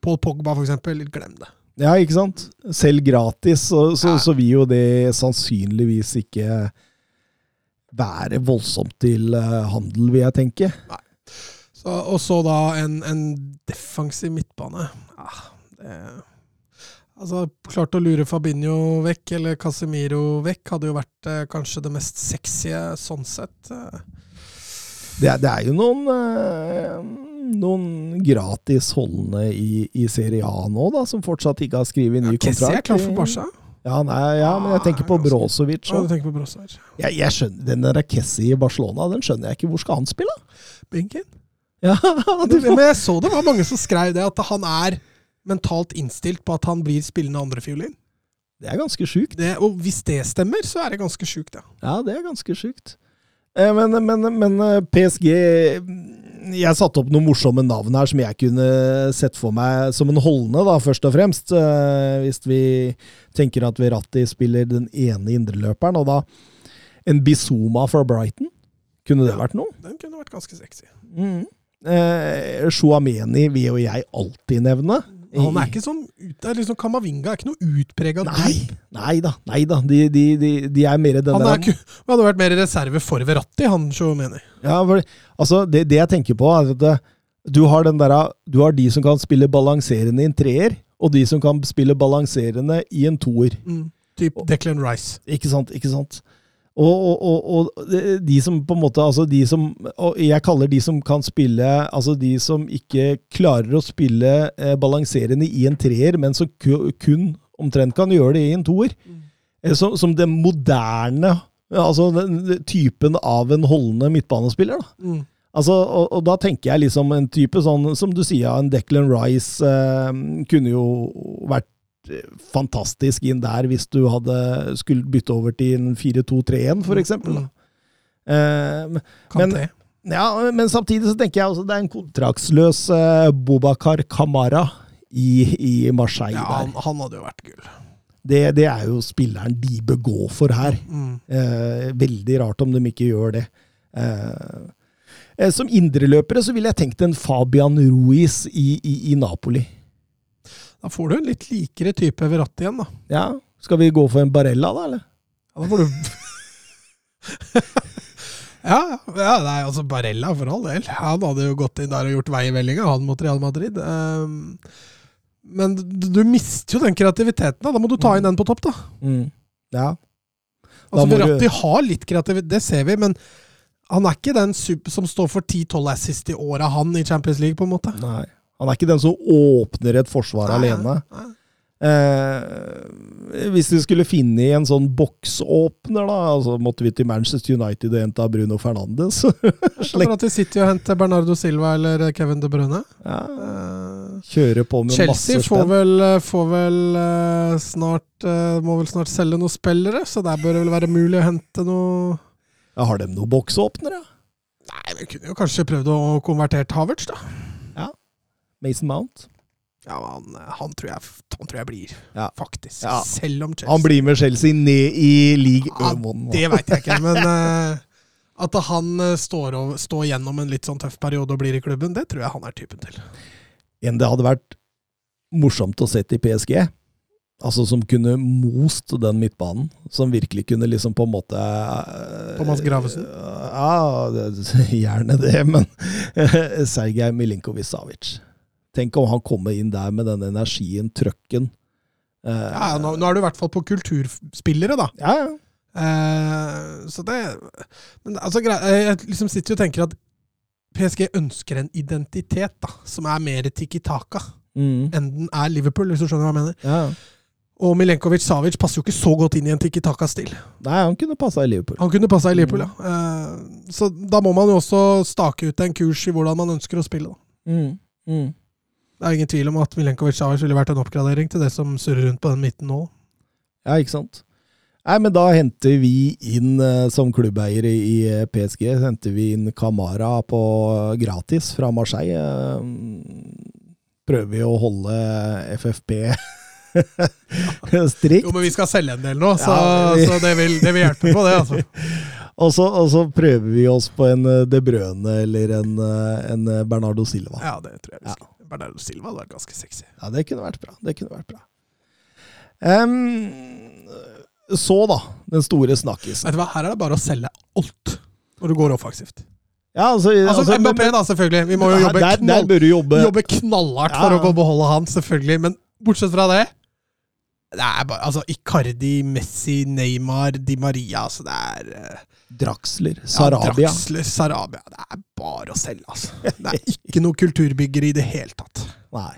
Paul Pogba, for eksempel. Glem det. Ja, ikke sant? Selv gratis, så, så, så vil jo det sannsynligvis ikke være voldsomt til eh, handel, vil jeg tenke. Så, og så da en, en defensiv midtbane. Ja, det, altså, klart å lure Fabinho vekk, eller Casemiro vekk, hadde jo vært eh, kanskje det mest sexy sånn sett. Eh, Det, er- det er jo noen eh, noen gratis holdende i, i Serie A nå, da, som fortsatt ikke har skrevet ny ja, Kessie kontrakt. er klar for Barca. Ja, nei, ja, men jeg tenker på Ah, Brozovic Ja, du tenker på Brozovic. Jeg, jeg skjønner, den der Kessie i Barcelona, den skjønner jeg ikke. Hvor skal han spille? Benken. Ja, du Men jeg så det var mange som skrev det, at han er mentalt innstilt på at han blir spillende andrefiolin. Det er ganske sjukt. Det, og hvis det stemmer, så er det ganske sjukt, ja. Ja, det er ganske sjukt. Eh, Men, men, men eh, PSG Jeg satte opp noen morsomme navn her som jeg kunne sett for meg som en holdende, da, først og fremst. Eh, Hvis vi tenker at Verratti spiller den ene indreløperen, og da en Bizuma fra Brighton. Kunne det vært noe? Den kunne vært ganske sexy. Mm. Eh, Chouameni vil jo jeg alltid nevne. Han er ikke sånn ut, er liksom Kamavinga er ikke noe utprega Nei, nei da. Nei da. De, de, de, de er mer den Han der er, han hadde vært mer reserve for Verratti, han Shuameni. Ja, for, altså, det, det jeg tenker på, er at du, har den der, du har de som kan spille balanserende i en treer, og de som kan spille balanserende i en toer. Mm. Typ Declan Rice. Ikke sant? Ikke sant? Og, og, og, de som på en måte altså de som, og Jeg kaller de som kan spille Altså de som ikke klarer å spille eh, balanserende i en treer, men som ku- kun omtrent kan gjøre det i en toer. Eh, Som, som den moderne Altså den, typen av en holdende midtbanespiller. da. Mm. Altså, og, og da tenker jeg liksom en type sånn, som du sier, en Declan Rice eh, kunne jo vært fantastisk inn der hvis du hadde skulle bytte over til en 4-2-3-1, for eksempel. Mm. Eh, Kan Men-. Ja, men samtidig så tenker jeg også det er en kontraktsløs eh, Bobakar Kamara i, i Marseille Ja, han, han hadde jo vært gull. Det, det er jo spilleren de bør gå for her. Mm. Eh, veldig rart om de ikke gjør det. Eh, som indreløpere så ville jeg tenkt en Fabian Ruiz i, i, i Napoli. Da får du en litt likere type Verratti igjen, da. Ja, Skal vi gå for en Barella, da? eller? Ja, da får du Ja, ja, nei, altså Barella, for all del. Han hadde jo gått inn der og gjort vei i vellinga, han mot Real Madrid. Um, men du, du mister jo den kreativiteten, da. Da må du ta inn den på topp, da. Mm. Ja. Altså, Verratti du- har litt kreativitet, det ser vi, men han er ikke den super, som står for 10-12 assist i åra, han i Champions League, på en måte. Nei. Han er ikke den som åpner et forsvar Nei, alene. nei. Eh, hvis vi skulle finne i en sånn boksåpner, da, altså måtte vi til Manchester United og hente Bruno Fernandes. For at de sitter og henter Bernardo Silva eller Kevin De Bruyne. ja, Eh, kjøre på med Chelsea masse får spenn. vel, får vel uh, snart uh, Må vel snart selge noen spillere, så der bør det vel være mulig å hente noe Ja, har de noen boksåpnere? Nei, vi kunne jo kanskje prøvd å konvertere Havertz, da. Mason Mount? Ja, han, han, tror, jeg, han tror jeg blir, Ja. faktisk. Ja. Selv om Chelsea Han blir med Chelsea ned i league Ja, One. Det veit jeg ikke, men uh, at han eh, står, og, står gjennom en litt sånn tøff periode og blir i klubben, det tror jeg han er typen til. En det hadde vært morsomt å sette i PSG. Altså som kunne most den midtbanen. Som virkelig kunne liksom på en måte uh, Thomas Gravesen? Ja, gjerne det, men Sergej Milinkovic-Savic. Tenk om han kommer inn der med den energien, trøkken. Eh, Ja, nå, nå er du i hvert fall på kulturspillere, da. ja, ja. Eh, så det Men altså, eh, jeg liksom sitter og tenker at PSG ønsker en identitet da, som er mer Tiki Taka Mm, enn den er Liverpool, hvis du skjønner hva jeg mener. ja. Og Milenkovic Savic passer jo ikke så godt inn i en Tiki Taka-stil. Nei, han kunne passa i Liverpool. Han kunne passa i Liverpool, ja. Eh, så da må man jo også stake ut en kurs i hvordan man ønsker å spille. Da. Mm, mm. Det er ingen tvil om at Milenkovic Savic ville vært en oppgradering til det som surrer rundt på den midten nå. Ja, ikke sant. Nei, men da henter vi inn, eh, som klubbeier i eh, PSG, henter vi inn Kamara på gratis fra Marseille. Eh, Prøver vi å holde FFP strikt. Jo, men vi skal selge en del nå, så, Ja, vi- så det, vil, det vil hjelpe på det. altså. Og så, og så prøver vi oss på en eh, De Brøne eller en, eh, en eh, Bernardo Silva. Ja, det tror jeg vi Ja. Bernardo Silva hadde vært ganske sexy. Ja, det kunne vært bra. Det kunne vært bra. Um, så, da. Den store snakkisen. Vet du hva, Her er det bare å selge alt når du går offensivt. Ja, altså, Altså, altså, MBP, da, selvfølgelig. Vi må jo jobbe, der, knall, jobbe. jobbe knallhardt for å beholde han, selvfølgelig. Men bortsett fra det det er bare, altså Icardi, Messi, Neymar, Di Maria altså Det er eh, Draxler, ja, Sarabia. Draxler, Sarabia. Det er bare å selge, altså. Det er ikke noe kulturbygger i det hele tatt. Nei.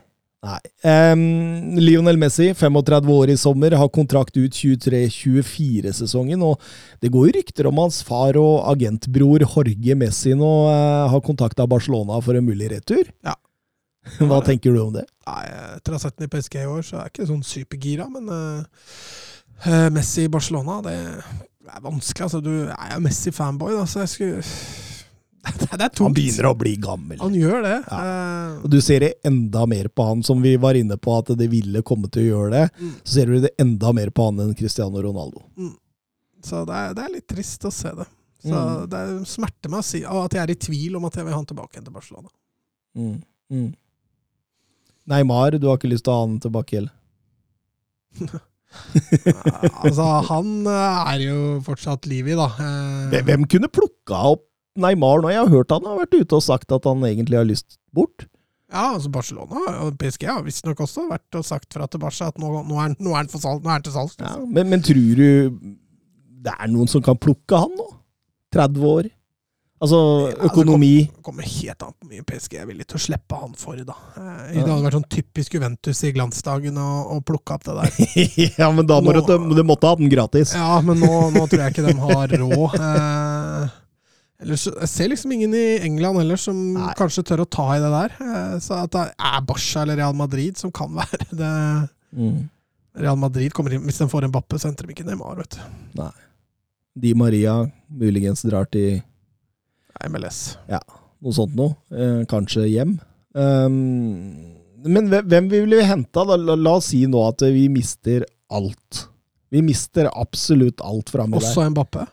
Nei. Um, Lionel Messi, 35 år i sommer, har kontrakt ut 23-24-sesongen. Og det går jo rykter om hans far og agentbror Jorge Messi nå uh, har kontakta Barcelona for en mulig retur. Ja. Hva tenker du om det? Nei, Etter å ha sett den i PSG i år, så er jeg ikke sånn supergira, men eh, eh, Messi i Barcelona, det er vanskelig. altså. Du er jo Messi-fanboy, da, så jeg skulle Det, det. Han begynner å bli gammel. Han gjør det. Ja. Eh, Og du ser det enda mer på han, som vi var inne på at det ville komme til å gjøre det. Mm. Så ser du det enda mer på han enn Cristiano Ronaldo. så det er, det er litt trist å se det. Så Mm. Det smerter meg å si at jeg er i tvil om at jeg vil ha han tilbake igjen til Barcelona. Mm. Mm. Neymar, du har ikke lyst til å ha han tilbake heller? Altså, han eh, er jo fortsatt liv i, da. Eh, Hvem- kunne plukka opp Neymar nå? Jeg har hørt han har vært ute og sagt at han egentlig har lyst bort. Ja, altså Barcelona og PSG har visstnok også vært og sagt fra til Barca at nå, nå, er, nå er han salg, nå er han til salgs. Ja, men, men tror du det er noen som kan plukke han nå? 30 år? Altså, altså, økonomi Det kommer helt an på hvor mye PSG er villig til å slippe han for. da. Eh, Det hadde vært sånn typisk Juventus i glansdagen å, å plukke opp det der. Ja, men da må Nå- du, du måtte ha den gratis. Ja, men nå, nå tror jeg ikke de har råd. Eh, ellers, jeg ser liksom ingen i England heller som Nei. kanskje tør å ta i det der. Eh, så at det er Barca eller Real Madrid som kan være det. Mm. Real Madrid kommer inn, Hvis de får en Bappe, så henter de ikke Neymar. vet du. Di Maria muligens drar til MLS. Noe sånt noe. Eh, kanskje hjem. Um, men hvem- vil vi hente? La, La, la oss si nå at vi mister alt. Vi mister absolutt alt framme der. Også Mbappé.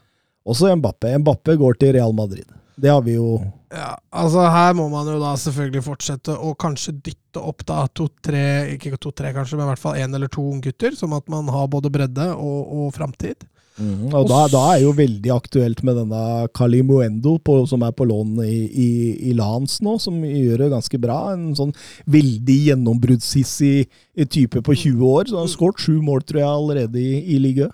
Også Mbappé. Mbappé går til Real Madrid. Det har vi jo Ja, altså Her må man jo da selvfølgelig fortsette å kanskje dytte opp da to-tre, ikke to-tre kanskje, men i hvert fall én eller to unggutter, som at man har både bredde og, og framtid. Og da, da er jo veldig aktuelt med denne Kalimuendo på, som er på lån i, i, i Lans nå, som gjør det ganske bra. En sånn veldig gjennombruddshissig type på 20 år. Så han har skåret sju mål, tror jeg, allerede i, i ligaen.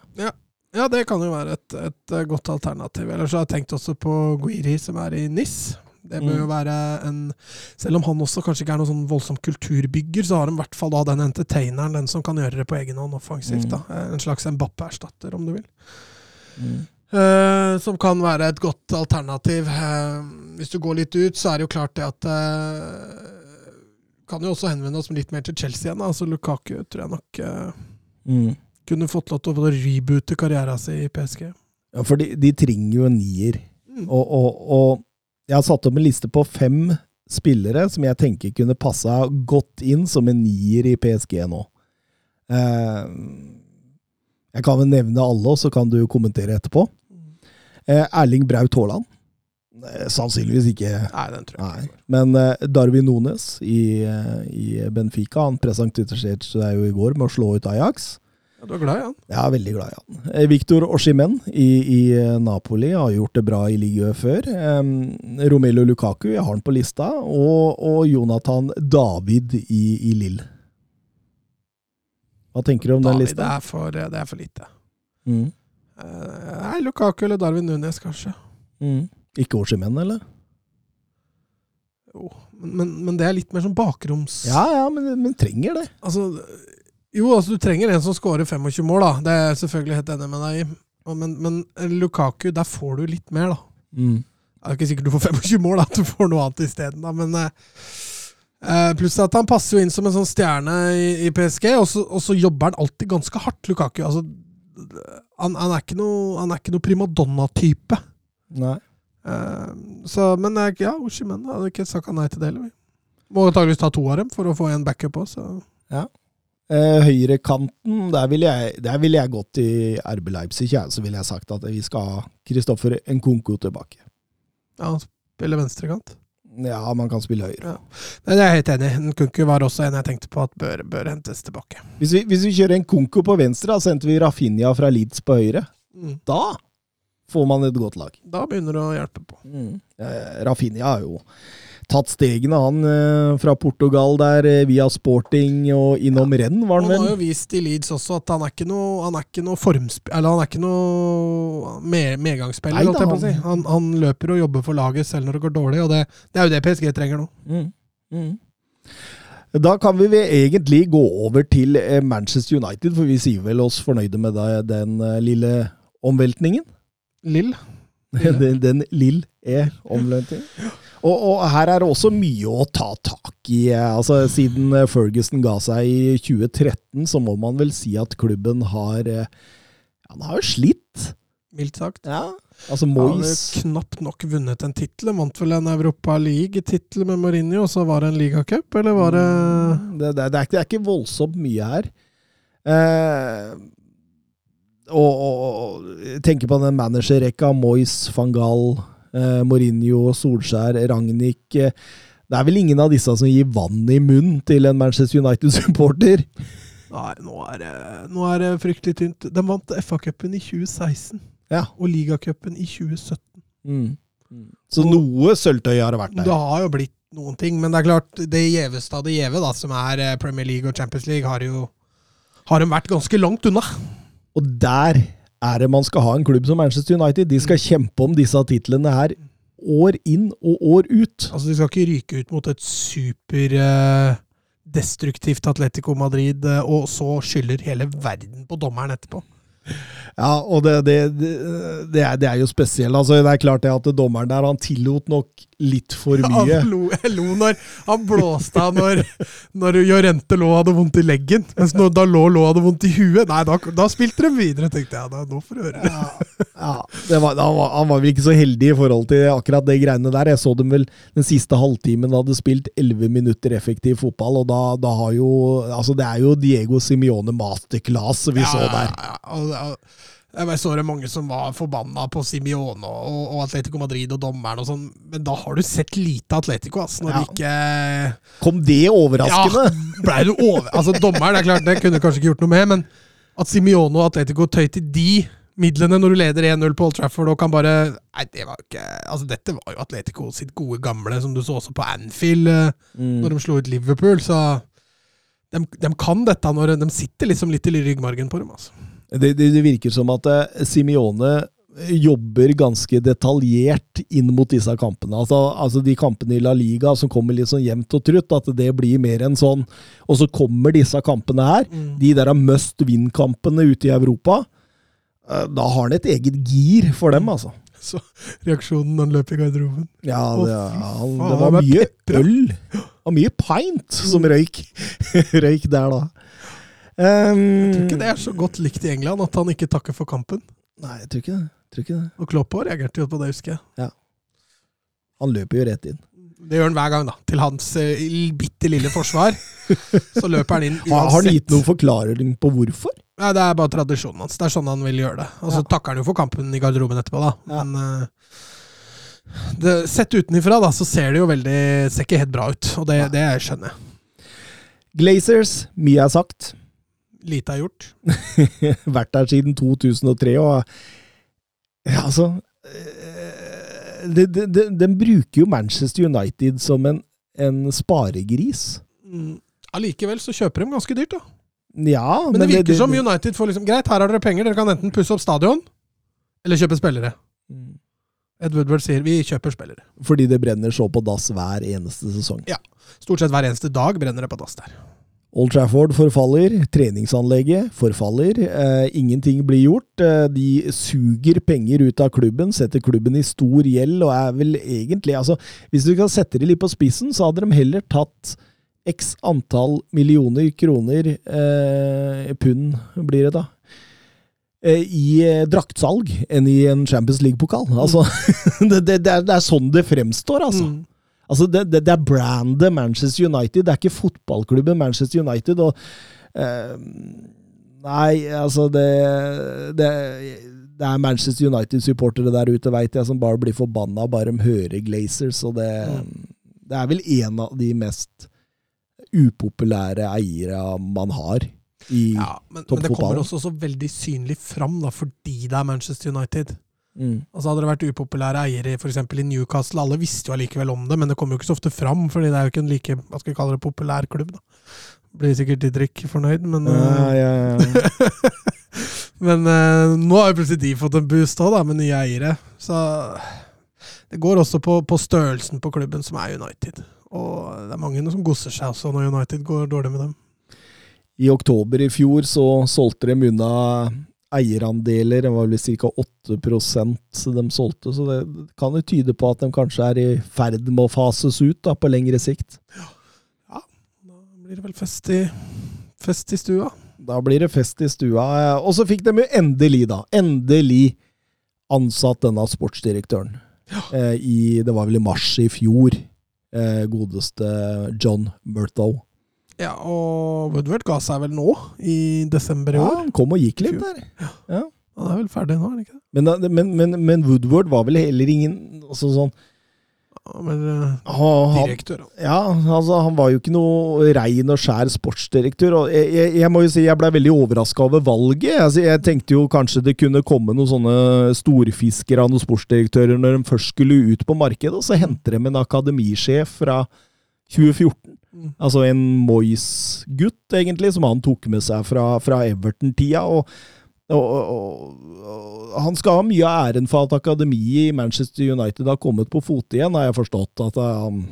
Ja, det kan jo være et, et godt alternativ. Ellers har jeg tenkt også på Guiri, som er i NIS. Det bør Mm. jo være en Selv om han også kanskje ikke er noen sånn voldsom kulturbygger, så har han i hvert fall da den entertaineren, den som kan gjøre det på egen hånd offensivt. Mm. da. En slags Mbappe-erstatter, om du vil. Eh, som kan være et godt alternativ. Eh, hvis du går litt ut, så er det jo klart det at eh, Kan jo også henvende oss litt mer til Chelsea igjen. da. Altså Lukaku tror jeg nok Mm. kunne fått lov til å reboote karrieren sin i PSG. Ja, for de, de trenger jo en nier. Mm. Og, og, og jeg har satt opp en liste på fem spillere som jeg tenker kunne passa godt inn som en nier i PSG nå. Eh, jeg kan vel nevne alle, og så kan du kommentere etterpå. Eh, Erling Braut Haaland. Eh, sannsynligvis ikke. Nei, den tror jeg ikke. Men Darwin Nones i, i Benfica han presenterte seg jo i går med å slå ut Ajax. Ja, du er glad i han? Jeg er veldig glad i han. Eh, Victor Oshimen i, i eh, Napoli har gjort det bra i ligaen før. Um, Romelu Lukaku, jeg har han på lista. Og, og Jonathan David i, i Lill. Hva tenker du om den David, det lista? er for, det er for lite. Mm. Uh, nei, Lukaku eller Darwin Nunes, kanskje. Mm. Ikke Oshimen, eller? Jo, men, men, men det er litt mer som bakroms... Ja, ja, men, men trenger det. Altså, jo, altså du trenger en som skårer 25 mål, da. Det er jeg selvfølgelig helt enig med deg i. Men, men Lukaku, der får du litt mer, da. Mm. Det er ikke sikkert du får 25 mål, da. Du får noe annet isteden, da. Men eh, eh, pluss at han passer jo inn som en sånn stjerne i, i PSG, og så, og så jobber han alltid ganske hardt, Lukaku. Altså, han, han er ikke noe, noe primadonna-type. Nei. Eh, så, men jeg- ja, Oshimen hadde ikke sagt nei til det heller. Må antakeligvis ta to av dem for å få en backup òg, så Eh, Høyrekanten, der ville jeg, der ville jeg gått i RB Leipzig. Ja, så ville jeg sagt at vi skal ha Kristoffer Nkunku tilbake. ja, han spiller venstrekant. Ja, man kan spille høyre. Nei, det er jeg helt enig i. Nkunku var også en jeg tenkte på at bør, bør hentes tilbake. Hvis vi, hvis vi kjører Nkunku på venstre, da, sendte vi Rafinha fra Leeds på høyre. Mm. Da får man et godt lag. Da begynner det å hjelpe på. Eh, Rafinha er jo tatt stegene, han eh, fra Portugal der, eh, via sporting og innom renn, var Han vel? han har jo vist i Leeds også at han er ikke noe, han er ikke noe formsp... Eller han er ikke noe med, medgangsspiller, Nei da, holdt jeg på å si. han- Han, han løper og jobber for laget selv når det går dårlig, og det, det er jo det PSG trenger nå. Mm. Mm. Da kan vi egentlig gå over til eh, Manchester United, for vi sier vel oss fornøyde med den lille omveltningen. Lill. den, den lill E-omveltningen. Og, og her er det også mye å ta tak i. eh, Altså, siden eh, Ferguson ga seg i 2013, så må man vel si at klubben har ja, Han har jo slitt. Mildt sagt. Ja. Altså, Moyes jo knapt nok vunnet en tittel. Vant vel en Europa League-tittel med Mourinho, og så var det en ligacup, eller var det det, det, det, er, det er ikke voldsomt mye her. Eh, og, og, og jeg tenker på den managerrekka. Moyes, van Gaal, eh, Mourinho, Solskjær, Ragnhild. Eh, det er vel ingen av disse som gir vann i munnen til en Manchester United-supporter? Nei, nå er det, nå er det fryktelig tynt. De vant FA-cupen i 2016 Ja. og ligacupen i 2017. Mm. Så noe sølvtøy har det vært Det har jo blitt noen ting, men det er klart, det gjeveste av det gjeve, da, som er eh, Premier League og Champions League, har jo har de vært ganske langt unna. Og der er det man skal ha en klubb som Manchester United. De skal kjempe om disse titlene her år inn og år ut. Altså, De skal ikke ryke ut mot et super eh, destruktivt Atletico Madrid, eh, og så skylder hele verden på dommeren etterpå. Ja, og det, det, det, det, er, det er jo spesielt. Altså, det er klart det at dommeren der han tillot nok litt for mye. Han lo, jeg lo når han blåste av når, når Jorente lå og hadde vondt i leggen. Mens når, da lå lå hadde vondt i huet. Nei, da, da spilte de videre, tenkte jeg. Da, nå får du høre Ja, Ja, det var, han, var, han var vel ikke så heldig i forhold til akkurat det greiene der. Jeg så dem vel den siste halvtimen hadde spilt 11 minutter effektiv fotball, og da, da har jo Altså, det er jo Diego Simione masterclass vi så der. Ja, ja, og, jeg så det mange som var forbanna på Simione og, og Atletico Madrid og dommeren og sånn, men da har du sett lite Atletico, ass. Når Ja. de ikke Kom det overraskende? Ja, ble du over... Altså, dommeren, det er klart, det kunne kanskje ikke gjort noe med, men at Simione og Atletico tøy til de midlene når du leder 1-0 på Old Trafford og kan bare Nei, det var ikke Altså, dette var jo Atletico sitt gode gamle, som du så også på Anfield, eh, Mm. når de slo ut Liverpool, så de, de kan dette når de sitter liksom litt i ryggmargen på dem, altså. Det, det, det virker som at uh, Simione jobber ganske detaljert inn mot disse kampene. Altså, altså de kampene i La Liga som kommer litt sånn jevnt og trutt, at det blir mer enn sånn. Og så kommer disse kampene her, Mm. de der must win-kampene ute i Europa. eh, Da har han et eget gir for dem, altså. Så reaksjonen han løp i garderoben Ja, det, han, det var mye øl og mye pint som Mm. røyk. røyk der, da. Um, Jeg tror ikke det er så godt likt i England at han ikke takker for kampen. Nei, jeg tror ikke det. Tror ikke det. Og Klopp har reagert på det, husker jeg. Han løper jo rett inn. Det gjør han hver gang, da. Til hans uh, bitte lille forsvar. så løper han inn Har, har han gitt noen forklaring på hvorfor? Nei, det er bare tradisjonen hans. Det er sånn han vil gjøre det. Og så Ja. takker han jo for kampen i garderoben etterpå, da. Ja. Men uh, det, sett utenifra, da, så ser det jo veldig Ser ikke helt bra ut. Og det, det skjønner jeg. Glazers, mye er sagt. Lite er gjort. Vært der siden 2003, og ja, altså eh, de, de, de, Den bruker jo Manchester United som en, en sparegris. Mm. Allikevel så kjøper de ganske dyrt, da. Ja, Men, det virker som United får liksom Greit, her har dere penger, dere kan enten pusse opp stadion eller kjøpe spillere. Mm. Ed Woodward sier vi kjøper spillere. Fordi det brenner så på dass hver eneste sesong. Ja. Stort sett hver eneste dag brenner det på dass der. Old Trafford forfaller, treningsanlegget forfaller, eh, ingenting blir gjort. Eh, de suger penger ut av klubben, setter klubben i stor gjeld, og er vel egentlig altså, Hvis du kan sette det litt på spissen, så hadde de heller tatt x antall millioner kroner, eh, pund blir det da, eh, i eh, draktsalg enn i en Champions League-pokal. Altså, det, det, det, det er sånn det fremstår, altså. Mm. Altså, det, det, det er brandet Manchester United, det er ikke fotballklubben Manchester United. og uh, Nei, altså det, det det er Manchester United-supportere der ute, veit jeg, som bare blir forbanna bare de hører Glazers. Og det, det er vel en av de mest upopulære eiere man har i Ja, men, men det kommer også så veldig synlig fram, da, fordi det er Manchester United. Mm. Altså Hadde det vært upopulære eiere f.eks. i Newcastle, alle visste jo allikevel om det, men det kommer jo ikke så ofte fram, fordi det er jo ikke en like hva skal vi kalle det, populær klubb. da. Blir sikkert Didrik fornøyd, men ja, eh, ja, ja. Men eh, nå har jo plutselig de fått en boost òg, med nye eiere. Så det går også på, på størrelsen på klubben, som er United. Og det er mange som gosser seg også når United går dårlig med dem. I oktober i fjor så solgte de unna eierandeler. Det var vel ca. 8% de solgte, så det kan jo tyde på at de kanskje er i ferd med å fases ut da, på lengre sikt. Da blir det vel fest i, fest i stua. Da blir det fest i stua. Og så fikk de jo endelig, da, endelig ansatt denne sportsdirektøren. Ja. i, det var vel i mars i fjor. Eh, godeste John Murthow. Ja, og Woodward ga seg vel nå, i desember i år. Ja, han kom og gikk litt der. Han er vel ferdig nå, er han ikke det? Men, men, men, men Woodward var vel heller ingen altså sånn men uh, direktør, han. Ja, altså, han var jo ikke noe rein og skjær sportsdirektør. og Jeg, jeg, jeg må jo si jeg ble veldig overraska over valget. Altså, jeg tenkte jo kanskje det kunne komme noen sånne storfiskere av noen sportsdirektører når de først skulle ut på markedet, og så henter de en akademisjef fra 2014. Altså en Moyes-gutt, egentlig, som han tok med seg fra, fra Everton-tida. og og, og, og, han skal ha mye av æren for at akademiet i Manchester United har kommet på fote igjen, har jeg forstått. at han,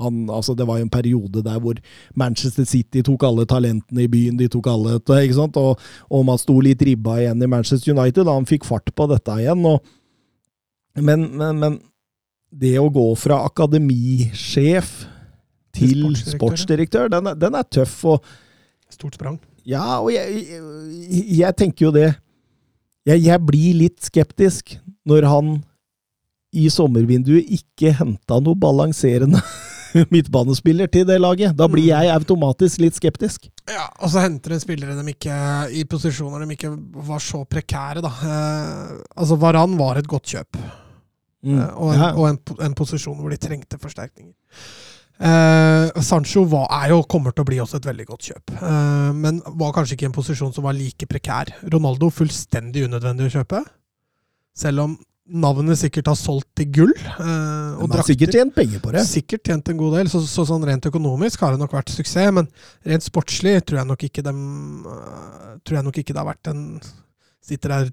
han, altså Det var jo en periode der hvor Manchester City tok alle talentene i byen. de tok alle, ikke sant? Og, og man sto litt ribba igjen i Manchester United. da Han fikk fart på dette igjen. Og, men, men, men det å gå fra akademisjef til sportsdirektør, sportsdirektør, den, er- den er tøff. og Stort sprang. Ja, og jeg, jeg, jeg tenker jo det. Jeg, jeg blir litt skeptisk når han i sommervinduet ikke henta noe balanserende midtbanespiller til det laget. Da blir jeg automatisk litt skeptisk. Ja, og så henter en spillere de ikke, i posisjoner de ikke var så prekære, da. Eh, altså, Varan var et godt kjøp. Mm. Eh, og en, Ja. og en, en posisjon hvor de trengte forsterkninger. Eh, Sancho var, er jo, kommer til å bli også et veldig godt kjøp, eh, men var kanskje ikke i en posisjon som var like prekær. Ronaldo fullstendig unødvendig å kjøpe, selv om navnet sikkert har solgt til gull. eh, og drakter. sikkert tjent penger på det. Sikkert tjent en god del, så, så sånn rent økonomisk har det nok vært suksess. Men rent sportslig tror jeg nok ikke dem øh, Tror jeg nok ikke det har vært en Sitter der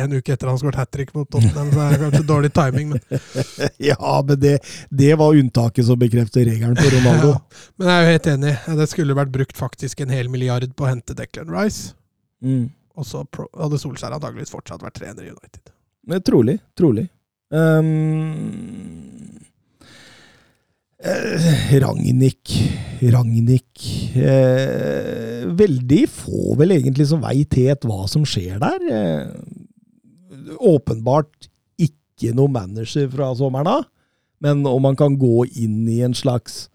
en uke etter han skåret hat trick mot Tottenham, så er det kanskje dårlig timing. Men, Ja, men det, det var unntaket som bekrefter regelen på Ronaldo. Ja, men jeg er jo helt enig. Det skulle vært brukt faktisk en hel milliard på å hente Declan Rice. Mm. Og så hadde Solskjær antageligvis fortsatt vært trener i United. Men Trolig. Trolig. Um, eh, Ragnhild Ragnhild eh, Veldig få vel egentlig som veit helt hva som skjer der. Eh, åpenbart ikke noe manager fra sommeren av, men om man kan gå inn i en slags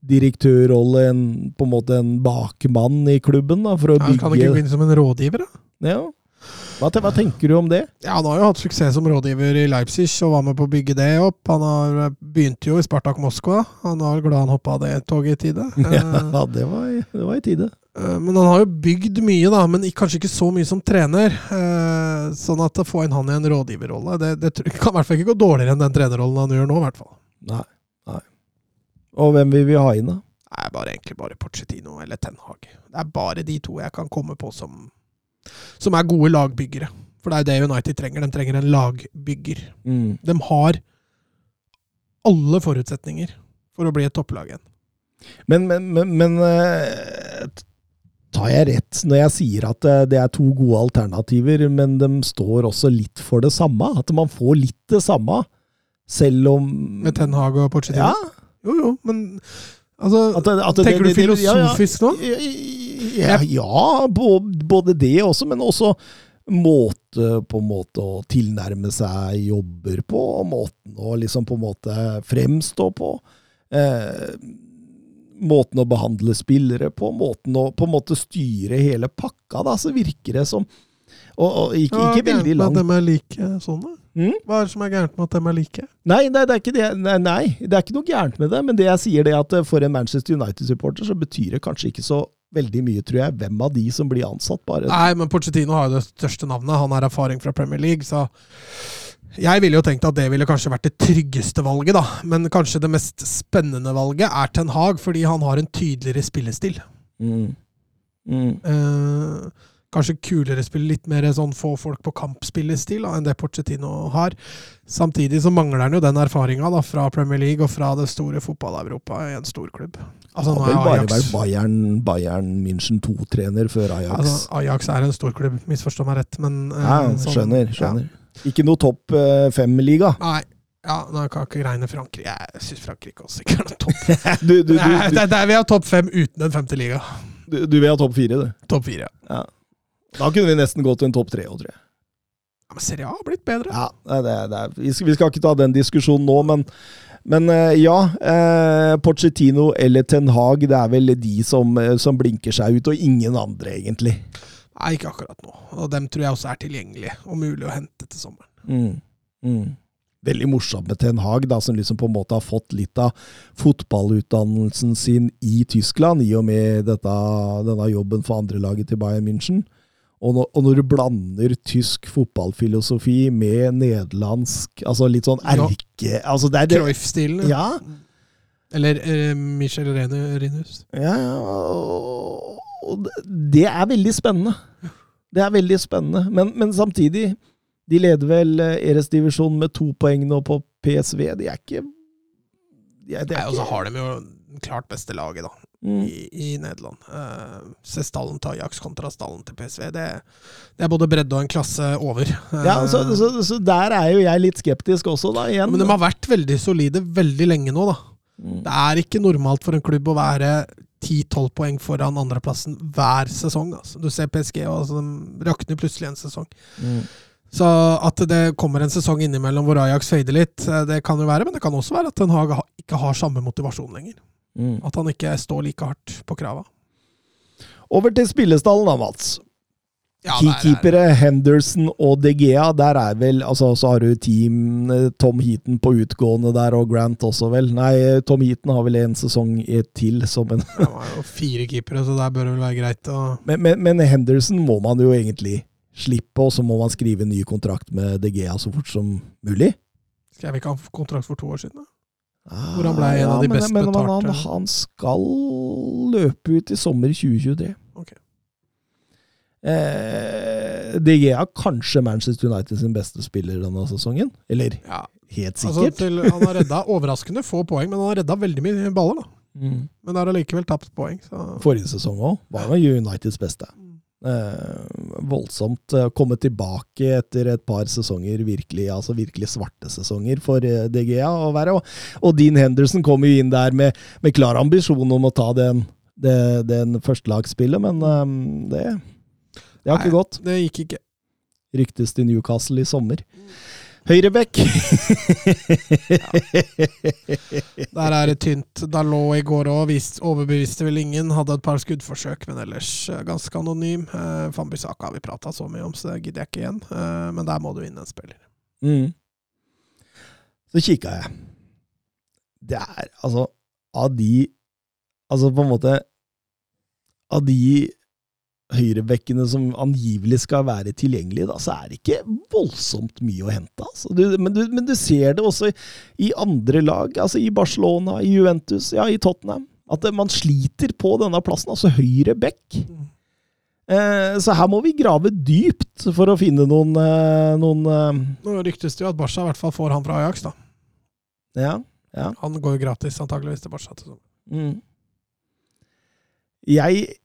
direktørrolle, en, på en måte en bakmann i klubben, da, for å Ja, kan han ikke gå inn som en rådgiver, da? ja. hva, hva tenker du om det? Ja, Han har jo hatt suksess som rådgiver i Leipzig og var med på å bygge det opp. Han har begynte jo i Spartak Moskva. Han var glad han hoppa av det toget i tide. Eh, Ja, det var, det var i tide. Eh, Men han har jo bygd mye, da, men kanskje ikke så mye som trener. Eh, Sånn at å få inn han i en rådgiverrolle, det, det kan i hvert fall ikke gå dårligere enn den trenerrollen han gjør nå, i hvert fall. Nei. nei. Og hvem vil vi ha inn, da? Det er bare, egentlig bare Pochettino eller Ten Hag. Det er bare de to jeg kan komme på som, som er gode lagbyggere. For det er jo det United trenger. De trenger en lagbygger. Mm. De har alle forutsetninger for å bli et topplag igjen. Men, men, men, men eh, tar jeg rett når jeg sier at eh, det er to gode alternativer, men de står også litt for det samme? At man får litt det samme, selv om Med Ten Hag og Pochettino. Ja. Jo, jo, men altså, At at Tenker det- du filosofisk ja, ja. nå? Ja, ja bå- både det også, men også måte på en måte å tilnærme seg jobber på, måten å liksom på en måte fremstå på. Eh, måten å behandle spillere på, måten å på en måte styre hele pakka, da, så virker det som Og, og ikke, Hva er ikke veldig gærent med langt at de er like sånn, da? Mm? Hva er det som er gærent med at de er like? Nei, nei, det er ikke det. Nei, nei, det er ikke noe gærent med det. Men det jeg sier, det er at eh, for en Manchester United-supporter så betyr det kanskje ikke så veldig mye, tror jeg, hvem av de som blir ansatt. Bare Nei, men Pochettino har jo det største navnet. Han har erfaring fra Premier League, så jeg ville jo tenkt at det ville kanskje vært det tryggeste valget, da. Men kanskje det mest spennende valget er Ten Hag, fordi han har en tydeligere spillestil. mm. Mm. Eh, kanskje kulere spill, litt mer sånn få folk på kamp-spillestil enn det Pochettino har. Samtidig så mangler han jo den erfaringa fra Premier League og fra det store fotball-Europa i en stor klubb. Altså, Han har bare vært Bayern, Bayern München 2-trener før Ajax. altså, Ajax er en stor klubb, misforstå meg rett, men eh, ja, sånn- skjønner. skjønner. Ikke noe topp eh, fem-liga. Nei. Ja, nå kan jeg ikke regne Frankrike. Jeg syns Frankrike også ikke er noe topp. Du, du, du, Nei, det er der vi har topp fem uten en femte liga. du, du vil ha topp fire, du. Topp fire. Ja. Da kunne vi nesten gått til en topp tre òg, tror jeg. Ja, Men Serie A har blitt bedre. Ja, det, det, vi, skal, vi skal ikke ta den diskusjonen nå, men, men eh, ja. Eh, Pochettino eller Ten Hag, det er vel de som, eh, som blinker seg ut, og ingen andre, egentlig. Nei, ikke akkurat nå. Og dem tror jeg også er tilgjengelige og mulig å hente til sommeren. Mm. Mm. Veldig morsomt med Ten Hag, da, som liksom på en måte har fått litt av fotballutdannelsen sin i Tyskland, i og med dette, denne jobben for andrelaget til Bayern München. Og når, og når du blander tysk fotballfilosofi med nederlandsk Altså litt sånn Ja. erke... Altså det er det, Cruyff-stilen. ja, Eller eh, Michel Renus. Ja, ja, og og det er veldig spennende. Det er veldig spennende. Men, men samtidig, de leder vel Eres-divisjonen med to poeng nå på PSV. De er ikke de er, de Nei, og så har de jo klart beste laget, da. Mm. i, i Nederland. Uh, se stallen til Ajax kontra stallen til PSV. Det, det er både bredde og en klasse over. Uh, Ja, så, så, så der er jo jeg litt skeptisk også, da, igjen. men de har vært veldig solide veldig lenge nå, da. Mm. Det er ikke normalt for en klubb å være 10-12 poeng foran andreplassen hver sesong. Altså. Du ser PSG, og altså, de rakner plutselig en sesong. Mm. Så at det kommer en sesong innimellom hvor Ajax fader litt, eh, det kan jo være. Men det kan også være at Den Haag ikke har samme motivasjon lenger. Mm. At han ikke står like hardt på krava. Over til spillestallen da, Mats. Ja, er- Keepere Henderson og De Gea, der er vel altså, Så har du team Tom Heaton på utgående der, og Grant også, vel. Nei, Tom Heaton har vel en sesong til som en Det var jo fire keepere, så der bør det vel være greit å men, men, men Henderson må man jo egentlig slippe, og så må man skrive en ny kontrakt med De Gea så fort som mulig. Skrev ikke han kontrakt for to år siden? da? Ah, Hvor han ble en av de best men, men han, betalte. han skal løpe ut i sommer 2023. Eh, De Gea kanskje Manchester United sin beste spiller denne sesongen? Eller Ja, helt altså sikkert? til, Han har redda overraskende få poeng, men han har redda veldig mye baller. da. Mm. Men har allikevel tapt poeng. Så. Forrige sesong òg var han Uniteds beste. Eh, voldsomt å komme tilbake etter et par sesonger, virkelig altså virkelig svarte sesonger for eh, DGA å være. Og, og Dean Henderson kom jo inn der med, med klar ambisjon om å ta den, den, den førstelagsspillet, men um, det, det har ikke gått. Det gikk ikke. Ryktes til Newcastle i sommer. Høyrebekk! Der er det tynt. Dalot i går òg overbeviste vel ingen. Hadde et par skuddforsøk, men ellers eh, ganske anonym. Eh, Fambisaka har vi prata så mye om, så det gidder jeg ikke igjen. Eh, men der må du inn en spiller. Mm. Så kikka jeg. Det er altså Av de Altså på en måte Av de høyrebekkene som angivelig skal være tilgjengelige, da, så er det ikke voldsomt mye å hente. Altså. Du, men, du, men du ser det også i, i andre lag, altså i Barcelona, i Juventus, ja, i Tottenham. At man sliter på denne plassen, altså høyre bekk. Eh, så her må vi grave dypt for å finne noen, eh, noen eh, Nå ryktes det jo at Barca i hvert fall får han fra Ajax. da. Ja, ja. Han går jo gratis antakeligvis, til Barca. Mm. Jeg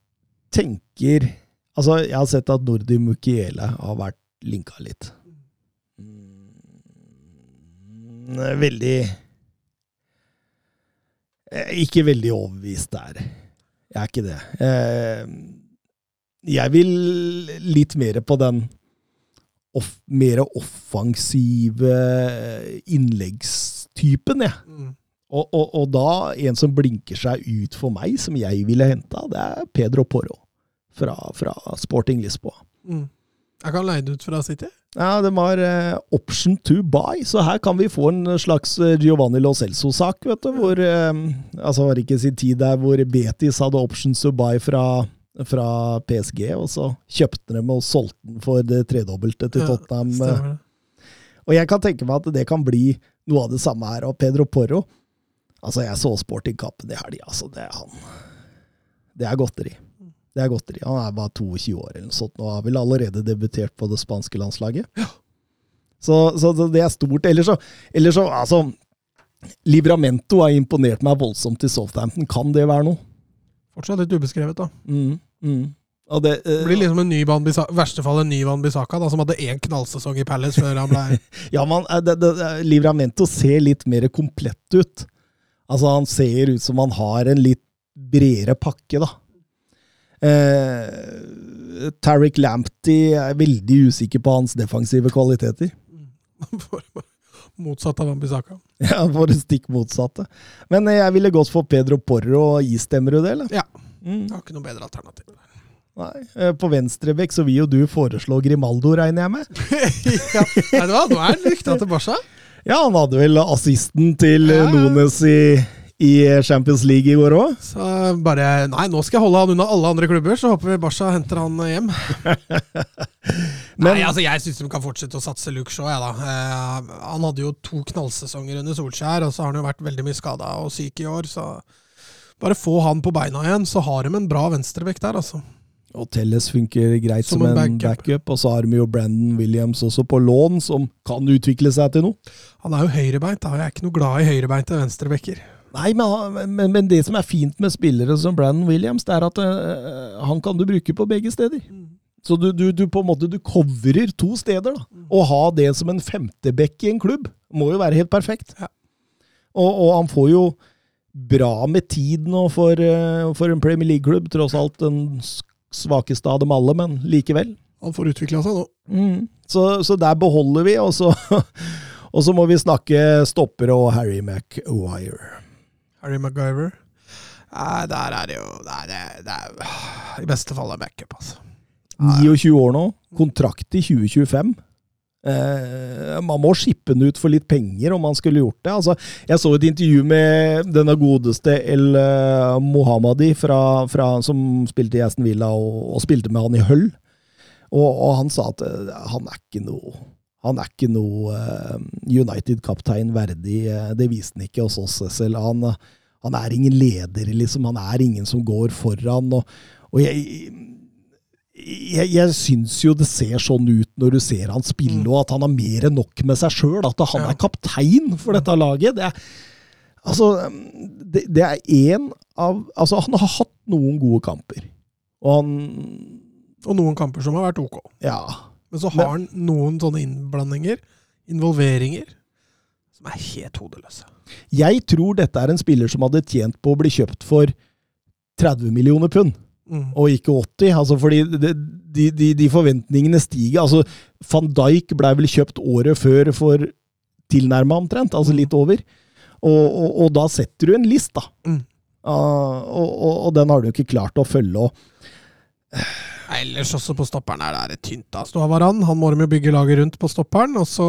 tenker Altså, jeg har sett at Nordi Mukiele har vært linka litt. Mm, Veldig eh, Ikke veldig overbevist der. Jeg er ikke det. Eh, Jeg vil litt mer på den off, mer offensive innleggstypen, jeg. Mm. Og, og, og da en som blinker seg ut for meg, som jeg ville henta, det er Pedro Porro fra, fra Sporting Lisboa. Mm. Jeg kan leie det ut fra City. Ja, de har eh, option to buy, så her kan vi få en slags eh, Giovanni Lo Celso-sak, vet du. Hvor eh, Altså, var det ikke sin tid der hvor Betis hadde options to buy fra, fra PSG, og så kjøpte de og solgte den for det tredobbelte til Tottenham. Ja, Og jeg kan tenke meg at det kan bli noe av det samme her. Og Pedro Porro Altså, jeg så Sporting-kampen i helga. Altså, det er han Det er godteri. Det er godteri. Han er bare 22 år eller noe sånt, og har vel allerede debutert på det spanske landslaget. Så, så det er stort. Eller så, eller så Altså, Livramento har imponert meg voldsomt til Southampton. Kan det være noe? Fortsatt litt ubeskrevet, da. Mm, mm. Det, uh, Det blir liksom en ny Van verste fall en ny Van Bissaka, da, som hadde én knallsesong i Palace før han ble Ja, man, eh, det, det, Livramento ser litt mer komplett ut. Altså, han ser ut som han har en litt bredere pakke, da. Eh, Tariq Lamptey er veldig usikker på hans defensive kvaliteter. Motsatt av Ambisaka. Ja, for det stikk motsatte. Men eh, jeg ville gått for Pedro Porro og istemmer du det, eller? Ja. Mm. Jeg har ikke noe bedre alternativ. Nei. Eh, På venstrebekk så vil jo du foreslå Grimaldo, regner jeg med? ja. Nei, det var, nå er han rykta til Barca. Ja, han hadde vel assisten til ja, Ja. Nones i, i Champions League i går òg? Så bare Nei, nå skal jeg holde han unna alle andre klubber, så håper vi Barca henter han hjem. Men- nei, altså jeg syns de kan fortsette å satse Luke Shaw, jeg, da. Eh, han hadde jo to knallsesonger under Solskjær, og så har han jo vært veldig mye skada og syk i år, så bare få han på beina igjen, så har de en bra venstrebekk der, altså. Og Telles funker greit som, Som en en backup. backup. Og så har vi jo Brandon Williams også på lån, som kan utvikle seg til noe. Han er jo høyrebeint, da. Jeg er ikke noe glad i høyrebeinte venstrebekker. Nei, men, men, men det som er fint med spillere som Brandon Williams, det er at uh, han kan du bruke på begge steder. Så du, du, du på en måte du coverer to steder. da. Å ha det som en femtebekk i en klubb må jo være helt perfekt. Ja. Og, og han får jo bra med tid nå for, eh, for en Premier League-klubb. Tross alt den svakeste av dem alle, men likevel. Han får utvikla seg nå. Mm. Så, så der beholder vi, og så, og så må vi snakke stoppere og Harry Maguire. Harry MacGyver. Nei, der er det jo Det er, det det er I beste fall er backup, altså. 29 år nå, kontrakt i 2025. Eh, man må shippe den ut for litt penger om man skulle gjort det. Altså, jeg så et intervju med denne godeste El eh, Mohammadi, fra, fra, som spilte i Aston Villa og, og spilte med han i Hull. Og, og han sa at eh, han er ikke noe han er ikke noe eh, United-kaptein verdig. eh, Det viste han ikke hos oss Cecil. Han, han er ingen leder, liksom. Han er ingen som går foran. Og, og jeg, jeg, jeg syns jo det ser sånn ut når du ser han spille, og at han har mer enn nok med seg sjøl. At han er kaptein for dette laget. Det er, altså, det, det er én av Altså, han har hatt noen gode kamper. Og han Og noen kamper som har vært ok. Ja. Men så har han noen sånne innblandinger, involveringer, som er helt hodeløse. Jeg tror dette er en spiller som hadde tjent på å bli kjøpt for 30 millioner pund. Mm. og ikke 80. Altså fordi de, de, de forventningene stiger. Altså, Van Dijk ble vel kjøpt året før for tilnærma omtrent, altså litt over. Og, og, og da setter du en list, da. Mm. Uh, og, og, den har du ikke klart å følge. Og, Ellers også på stopperen det er det tynt. da. Du har Varan, han må de jo bygge laget rundt på stopperen. Og så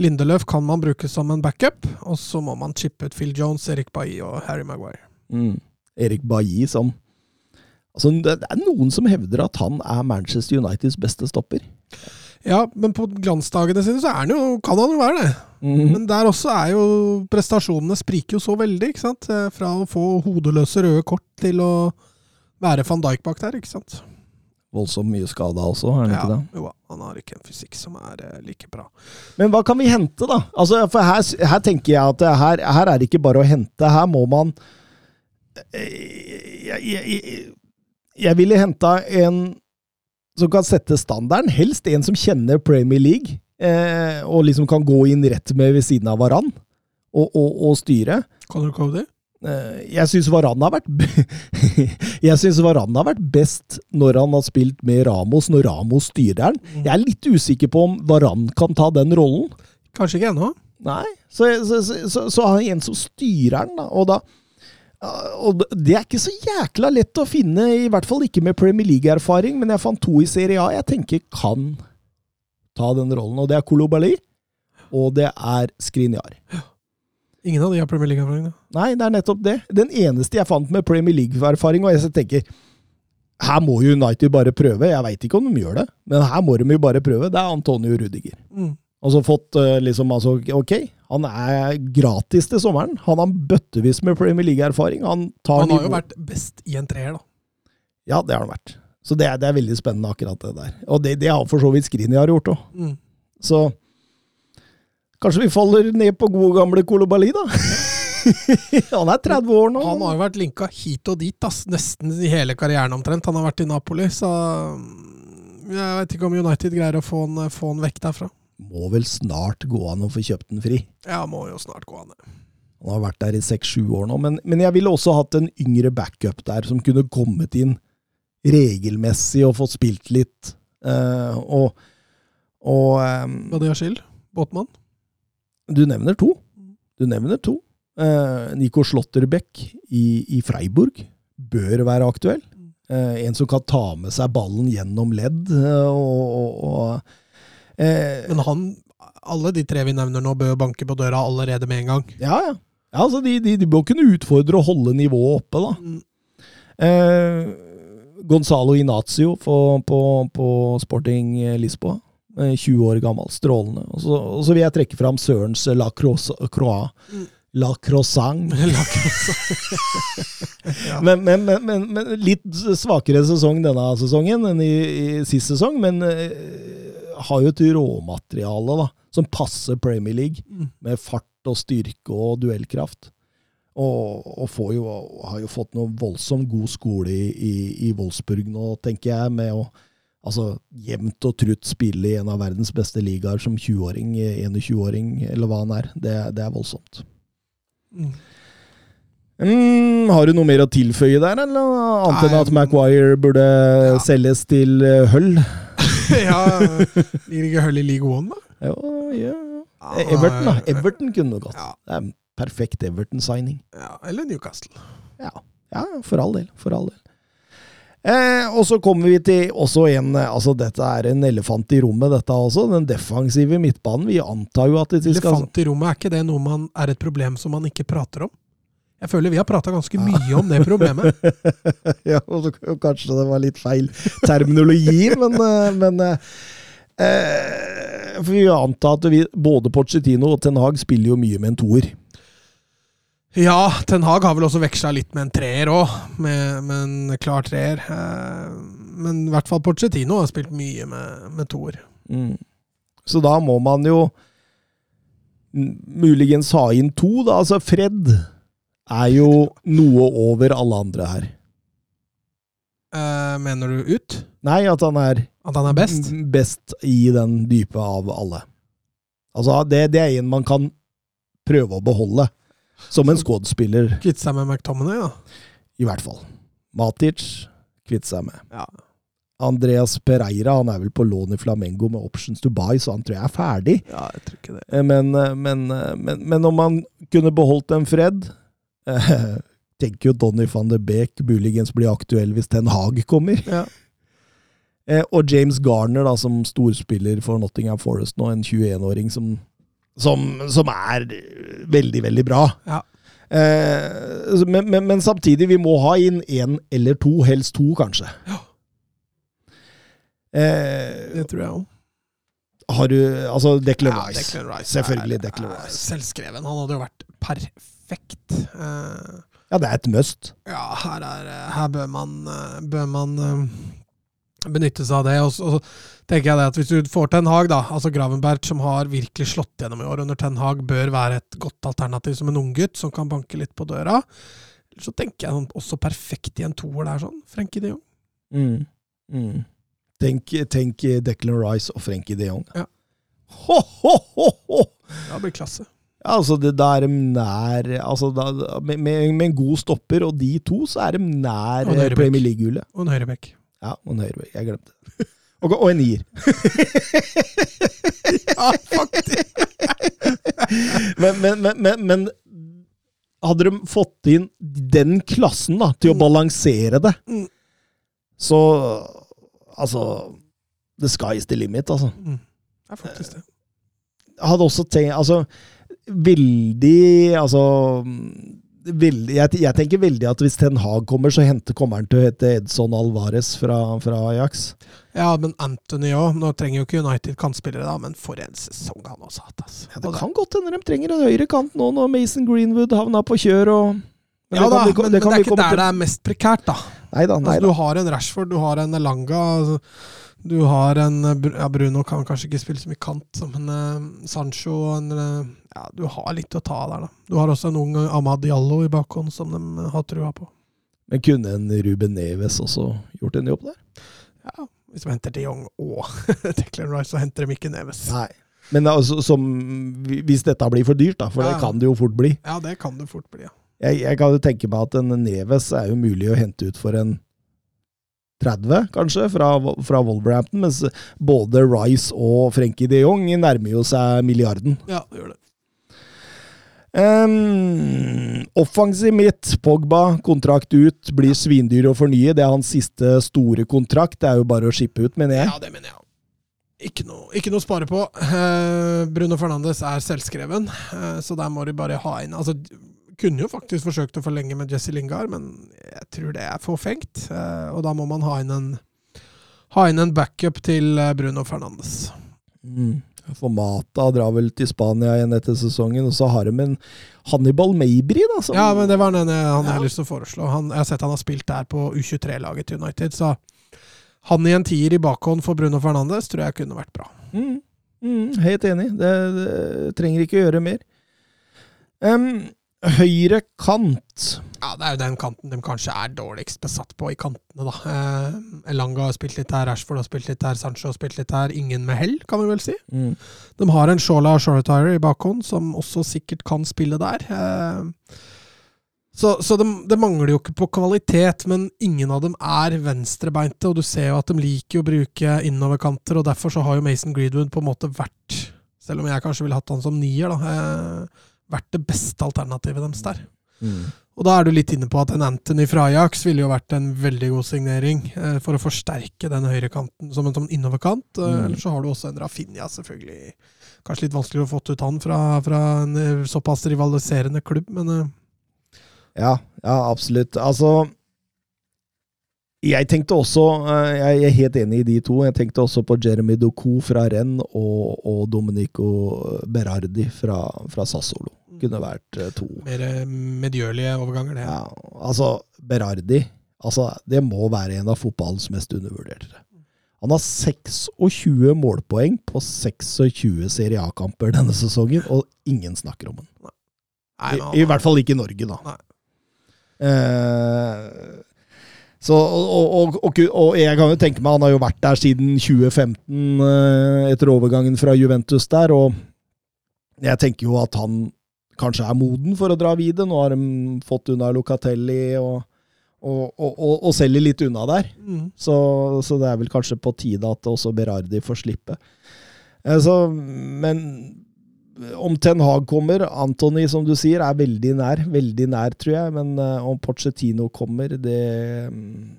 Lindeløf kan man bruke som en backup. Og så må man chippe ut Phil Jones, Erik Bailly og Harry Maguire. mm, Erik Bailly som Altså, det det er noen som hevder at han er Manchester Uniteds beste stopper. Ja, men på glansdagene sine så er han jo, kan han jo være det. Mm. Men der også er jo prestasjonene spriker jo så veldig, ikke sant. Eh, Fra å få hodeløse røde kort til å være van Dijk bak der, ikke sant. Voldsomt mye skada også, er han ikke det? jo, han har ikke en fysikk som er eh, like bra. Men hva kan vi hente, da? Altså, for her, her tenker jeg at her, her er det ikke bare å hente. Her må man eh, jeg, jeg, jeg, jeg ville henta en som kan sette standarden. Helst en som kjenner Premier League, eh, og liksom kan gå inn rett med ved siden av Varan og, og, og styre. Conor Cody? Eh, Jeg syns Varan har vært Jeg synes Varan har vært best når han har spilt med Ramos, når Ramos styrer den. Jeg er litt usikker på om Varan kan ta den rollen. Kanskje ikke ennå. Nei, så, så, så, så, har han en som styrer den, da. Og, da og det er ikke så jækla lett å finne, i hvert fall ikke med Premier League-erfaring, men jeg fant to i Serie A jeg tenker kan ta den rollen. Og det er Kolobali, og det er Skriniar. Ingen av de har Premier League-erfaring. Nei, det er nettopp det. Den eneste jeg fant med Premier League-erfaring, og jeg tenker her må United bare prøve. Jeg veit ikke om de gjør det, men her må de jo bare prøve. Det er Antonio Rudiger. Mm. Altså fått eh, liksom altså, Ok, han er gratis til sommeren. Han har bøttevis med Premier League-erfaring. Han tar Han har jo vært best i en treer, da. Ja, det har han vært. Så det er, det er veldig spennende, akkurat det der. Og det, det har for så vidt Skriniar gjort òg. Mm. Så kanskje vi faller ned på gode gamle Kolobali, da. han er 30 år nå. Han har jo vært linka hit og dit, ass. nesten i hele karrieren omtrent. Han har vært i Napoli, så mm, jeg vet ikke om United greier å få han, få han vekk derfra. Må vel snart gå an å få kjøpt den fri. Ja, må jo snart gå an. det. Han har vært der i seks-sju år nå, men, men jeg ville også hatt en yngre backup der, som kunne kommet inn regelmessig og fått spilt litt. Uh, og og ehm, Badiashil, Båtmann. Du nevner to. Du nevner to. Eh, Nico Slotterbeck i, i Freiburg bør være aktuell. Eh, en som kan ta med seg ballen gjennom ledd. eh, og, og, eh, Men han, alle de tre vi nevner nå, bør banke på døra allerede med en gang. Ja, ja. ja altså de, de, de bør kunne utfordre og holde nivået oppe, da. Mm. Eh, Gonzalo Inazio på, på, på Sporting Lisboa. Eh, 20 år gammel. Strålende. Og så, og så vil jeg trekke fram Sørens La Croix. Mm. La Croissant. ja. Men, men, men, men, litt svakere sesong denne sesongen enn i, i sist sesong. Men uh, har jo et råmateriale da, som passer Premier League, Mm. med fart og styrke og duellkraft. Og, og får jo, har jo fått noe voldsomt god skole i, i, i Wolfsburg nå, tenker jeg, med å altså, jevnt og trutt spille i en av verdens beste ligaer som 20-åring, 21-åring, eller hva han er. Det, det er voldsomt. Mm. Mm, har du noe mer å tilføye der, eller annet enn at Maguire burde ja. selges til eh, Hull? ja, Ligger ikke Hull i league one, da? Jo, ja. Ja, Everton, da. Everton kunne gått. Ja, Det er en perfekt Everton-signing. ja, eller Newcastle. Ja. ja, for all del. For all del. Eh, og så kommer vi til også en eh, altså Dette er en elefant i rommet, dette også. Den defensive midtbanen. Vi antar jo at de skal Elefant i rommet, er ikke det noe man er et problem som man ikke prater om? Jeg føler vi har prata ganske mye om det problemet. Ja, og så- kanskje det var litt feil terminologi, men, eh, men eh, eh, For vi antar at vi, både Pochettino og Ten Hag spiller jo mye med en toer. Ja, Ten Hag har vel også veksla litt med en treer òg, med, med en klar treer. Eh, Men i hvert fall Pochettino har spilt mye med, med toer. Mm. Så da må man jo muligens ha inn to, da. Altså, Fred er jo noe over alle andre her. Eh, Mener du ut? Nei, at han er At han er best? best i den dype av alle. Altså, det, det er en man kan prøve å beholde. Som en skuespiller, Kvitte seg med McTominay, da. i hvert fall. Matic kvitte seg med. Ja. Andreas Pereira han er vel på lån i Flamengo med options to buy, så han tror jeg er ferdig. ja, jeg tror ikke det. Eh, Men, eh, men, eh, men, men om han kunne beholdt en Fred eh, Tenker jo Donny van de Beek muligens blir aktuell hvis Ten Hag kommer. Ja. Eh, og James Garner, da, som storspiller for Nottingham Forest nå, en 21-åring som, som, som er veldig, veldig bra. Ja. Eh, men, men, men samtidig, vi må ha inn én eller to, helst to, kanskje. Eh, Det tror jeg òg. har du Altså, Declan Ja, Rice. Declan Rice Selvfølgelig er- Declan Rice. Selvskreven. Han hadde jo vært perfekt. Eh, Ja, det er et must. ja, her, er, her bør man, eh, bør man eh, benytte seg av det. Og og tenker jeg det at hvis du får Ten Hag, da, altså Gravenberg, som har virkelig slått gjennom i år under Ten Hag, bør være et godt alternativ som en unggutt som kan banke litt på døra. Så tenker jeg sånn, også perfekt i en toer der, sånn. Frenkie de Jong. Mm. Mm. Tenk, tenk Declan Rice og Frenkie de Jong. Ja. Ho, ho, ho, ho! Det blir klasse. Ja, altså, det, da er de nær altså, da, med, med, med en god stopper og de to, så er de nær. Premier League-gullet. Og en høyrebekk. Ja, og en høyrebekk. Jeg glemte det. Og, og en nier. Ja, faktisk! Men, men, men, men, men hadde de fått inn den klassen da, til å Mm. balansere det, Mm. så Altså The sky is the limit, altså. Mm. Det er faktisk det. Jeg hadde også tenkt Altså, veldig Altså veldig, jeg, jeg tenker veldig at hvis Ten Hag kommer, så henter, kommer han til å hete Edson Alvarez fra, fra Ajax. Ja, men Anthony òg. Nå trenger jo ikke United kantspillere, da, men for en sesong han også har hatt. Altså. Ja, det kan godt hende de trenger en høyre kant nå når Mason Greenwood havna på kjør og Men Ja da, vi men, men det er ikke der til- det er mest prekært, da. Neida, neida. nei Altså, du har en Rashford, du har en Elanga. Altså, du har en eh, ja, Bruno kan kanskje ikke spille så mye kant, men uh, Sancho og en, eh, ja, Du har litt å ta der, da. Du har også en ung Ahmad Diallo i bakhånd som de eh, har trua på. Men kunne en Ruben Neves også gjort en jobb der? Ja, Hvis de henter de Jong og Declan Rice, så henter de ikke Neves. Nei. Men altså, som, hvis dette blir for dyrt, da, for Ja, det kan det jo fort bli. Ja, det kan det fort bli. ja. Jeg, jeg kan jo tenke meg at en Neves er jo mulig å hente ut for en 30, kanskje, fra, fra Wolverhampton, mens både Rice og Frenkie de Jong nærmer jo seg milliarden. Ja, det gjør det. Um, offensiv mitt, Pogba, kontrakt ut, blir svindyr å fornye. Det er hans siste store kontrakt. Det er jo bare å shippe ut, mener jeg. Ja, det mener jeg. Ikke noe, ikke noe å spare på. Uh, Bruno Fernandes er selvskreven, uh, så der må de bare ha inn Altså, kunne jo faktisk forsøkt å forlenge med Jesse Lingard, men jeg tror det er forfengt. Uh, og da må man ha inn en, ha inn en backup til eh, Bruno Fernandes. Mm. For Mata drar vel til Spania igjen etter sesongen, og så har de en Hannibal Mabry, da. Som, Ja, men det var den han Ja. har lyst til å foreslå. Han, jeg har sett han har spilt der på U23-laget til United, så han i en tier i bakhånd for Bruno Fernandes tror jeg kunne vært bra. Mm, mm, helt enig. Det, det trenger ikke gjøre mer. Em, Høyre kant. Ja, Det er jo den kanten de kanskje er dårligst besatt på i kantene, da. Eh, Elanga har spilt litt her, Ashford har spilt litt her, Sancho har spilt litt her. Ingen med hell, kan vi vel si. Mm. De har en Shola Shoretire i bakhånd, som også sikkert kan spille der. Eh, så så det, de mangler jo ikke på kvalitet, men ingen av dem er venstrebeinte, og du ser jo at de liker å bruke innoverkanter, og derfor så har jo Mason Greenwood på en måte vært, selv om jeg kanskje ville hatt han som nier, da, eh, vært det beste alternativet deres der. Mm. Og da er du litt inne på at en Anthony fra Ajax ville jo vært en veldig god signering eh, for å forsterke den høyrekanten som en sånn innoverkant. Eh, Mm. Eller så har du også en Rafinha, selvfølgelig. Kanskje litt vanskelig å få ut han fra, fra en eh, såpass rivaliserende klubb, men eh, Ja, ja, absolutt. Altså Jeg tenkte også eh, Jeg er helt enig i de to. Jeg tenkte også på Jeremy Doku fra Renn og, og Domenico Berardi fra, fra Sassolo. Kunne vært eh, to. mer eh, medgjørlige overganger, det. Ja, altså, Berardi altså, Det må være en av fotballens mest undervurderte. Han har 26 målpoeng på 26 Serie A-kamper denne sesongen, og ingen snakker om han- I, I hvert fall ikke i Norge, da. Eh, så, og, og, og, og jeg kan jo tenke meg, han har jo vært der siden 2015, eh, etter overgangen fra Juventus der, og jeg tenker jo at han kanskje er moden for å dra videre. Nå har de fått unna Locatelli og, og, og, og, selger litt unna der. Mm. Så, så det er vel kanskje på tide at også Berardi får slippe. Eh, Så, men om Ten Hag kommer Antony som du sier, er veldig nær. Veldig nær, tror jeg. Men eh, om Pochettino kommer, det mm,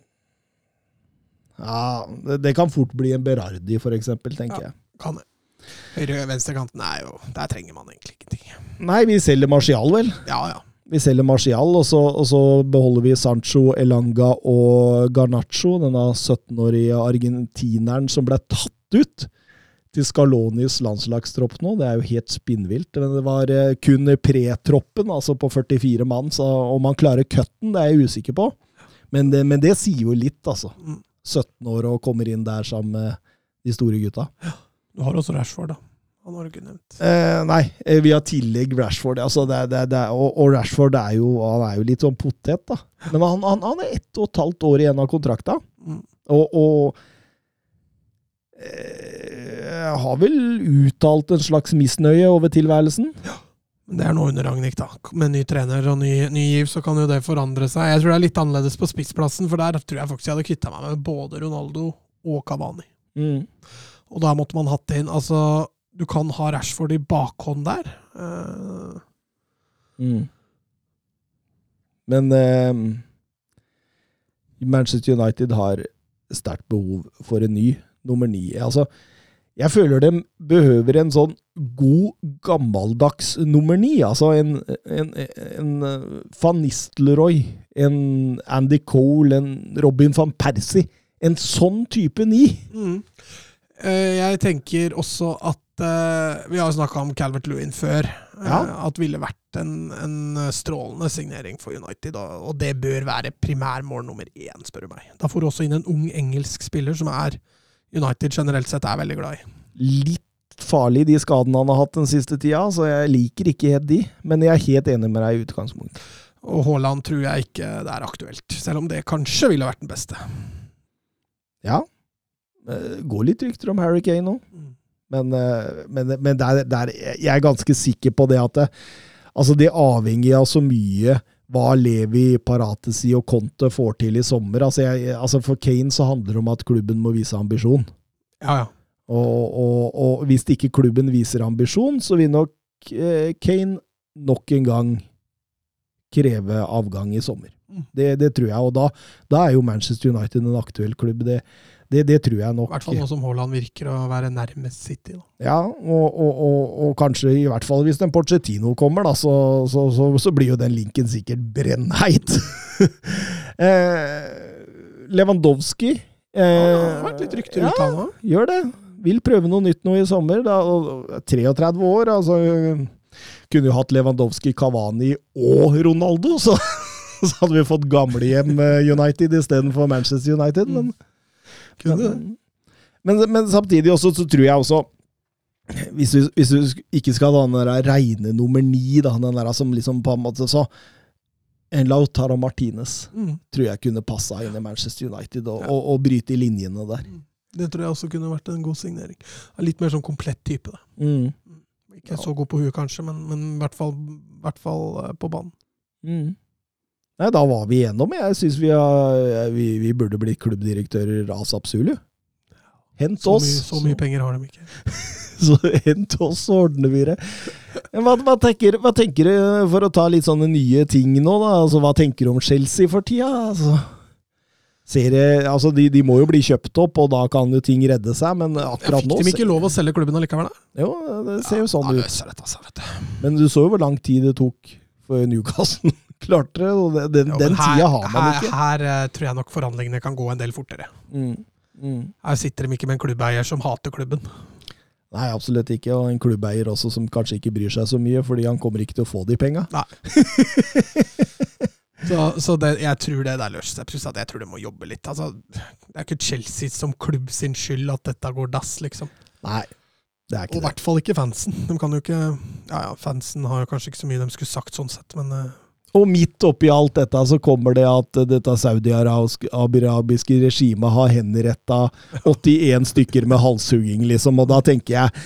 Ja, det, det kan fort bli en Berardi, for eksempel, tenker Ja. jeg. Kan det. Høyre-venstrekanten er jo Der trenger man egentlig ingenting. Nei, vi selger Marcial, vel. Ja, ja. Vi selger Marcial, og så, og så beholder vi Sancho, Elanga og Garnaccio, denne 17-årige argentineren som ble tatt ut til Scalonis landslagstropp nå. Det er jo helt spinnvilt. Men det var eh, kun pretroppen, altså på 44 mann, så om han klarer cutten, det er jeg usikker på. Men det, men det sier jo litt, altså. Mm. 17 år og kommer inn der sammen med de store gutta. Du har også Rashford, da. Han har du ikke nevnt. Eh, nei, eh, vi har tillegg Rashford. Altså det, er- det, det, og, og Rashford er jo, han er jo litt sånn potet, da. Men han, han, han er ett og et halvt år igjen av kontrakta. Mm. Og, og eh, har vel uttalt en slags misnøye over tilværelsen. Ja. det er nå under Ragnhild, da. Med ny trener og ny, ny giv, så kan jo det forandre seg. Jeg tror det er litt annerledes på spissplassen, for der tror jeg faktisk jeg hadde kvitta meg med både Ronaldo og Cavani. Mm. Og da måtte man hatt inn Altså, du kan ha Rashford i bakhånd der. Uh. Mm. Men uh, Manchester United har sterkt behov for en ny nummer ni. Altså, jeg føler de behøver en sånn god, gammeldags nummer ni. Altså en, en, en eh, Van Nistelrooy, en Andy Cole, en Robin van Persie. En sånn type ni. mm. Eh, jeg tenker også at eh, Vi har snakka om Calvert Lewin før. eh, Ja. At ville vært en, en strålende signering for United. Og det bør være primærmål nummer én, spør du meg. Da får du også inn en ung engelsk spiller som er United generelt sett er veldig glad i. Litt farlig, de skadene han har hatt den siste tida, så jeg liker ikke helt de. Men jeg er helt enig med deg i utgangspunktet. Og Haaland tror jeg ikke det er aktuelt, selv om det kanskje ville vært den beste. Ja. Eh, Går litt rykter om Harry Kane nå. Men, eh, men, men der, der, jeg er ganske sikker på det at det, altså det avhenger av så mye hva Levi, Paratesi og Conte får til i sommer. Altså, jeg, altså For Kane så handler det om at klubben må vise ambisjon. Ja, ja. Og, og, og hvis ikke klubben viser ambisjon, så vil nok eh, Kane nok en gang kreve avgang i sommer. Mm. Det, det tror jeg. Og da, da er jo Manchester United en aktuell klubb. Det, det, det tror jeg nok. I hvert fall nå som Haaland virker å være nærmest City. Da. Ja, og, og, og, og kanskje i hvert fall hvis den Porcetino kommer, da, så, så, så, så blir jo den linken sikkert brennheit. eh, Lewandowski Ja, det har vært litt rykter ut av nå. gjør det. Vil prøve noe nytt nå i sommer. Da, 33 år, altså Kunne jo hatt Lewandowski, Cavani og Ronaldo, så, så hadde vi fått gamlehjem eh, United istedenfor Manchester United. Men, Det. men, men samtidig også, så tror jeg også hvis du, hvis du ikke skal ha den der reine nummer ni, da, den der som liksom på en måte så En Lautaro Martinez Mm. tror jeg kunne passa inn i Manchester United og, Ja. og, og bryte i linjene der. Det tror jeg også kunne vært en god signering. Litt mer sånn komplett type. da. Mm. Ikke så god på huet, kanskje, men, men i hvert fall, hvert fall eh, på banen. Mm. Nei, da var vi igjennom. Jeg syns vi, vi, vi burde blitt klubbdirektører asap Zulu. Hent Så oss. mye, så mye penger har de ikke. Så hent oss, så ordner vi det. Hva, hva, tenker, hva tenker du, for å ta litt sånne nye ting nå, da? Altså, hva tenker du om Chelsea for tida? Altså, serie, altså de, de må jo bli kjøpt opp, og da kan jo ting redde seg, men akkurat fikk nå de ikke lov å selge klubben allikevel, da? Jo, det ser jo sånn Ja, ut. dette seg, vet du. Men du så jo hvor lang tid det tok for Newcastle klarte det, og Den, den, Jo, den her, tida har man ikke. Her her, tror jeg nok forhandlingene kan gå en del fortere. Mm. Mm. Her sitter de ikke med en klubbeier som hater klubben. Nei, absolutt ikke. Og en klubbeier også som kanskje ikke bryr seg så mye, fordi han kommer ikke til å få de penga. Så, så det, jeg tror det der løser seg. Pluss at jeg tror det må jobbe litt. Altså, det er ikke Chelsea som klubb sin skyld at dette går dass, liksom. Nei, det er ikke Og i hvert fall ikke fansen. De kan jo ikke Ja ja, fansen har jo kanskje ikke så mye de skulle sagt sånn sett, men eh, Og midt oppi alt dette så kommer det at dette saudi-arabiske regimet har henretta 81 stykker med halshugging, liksom, og da tenker jeg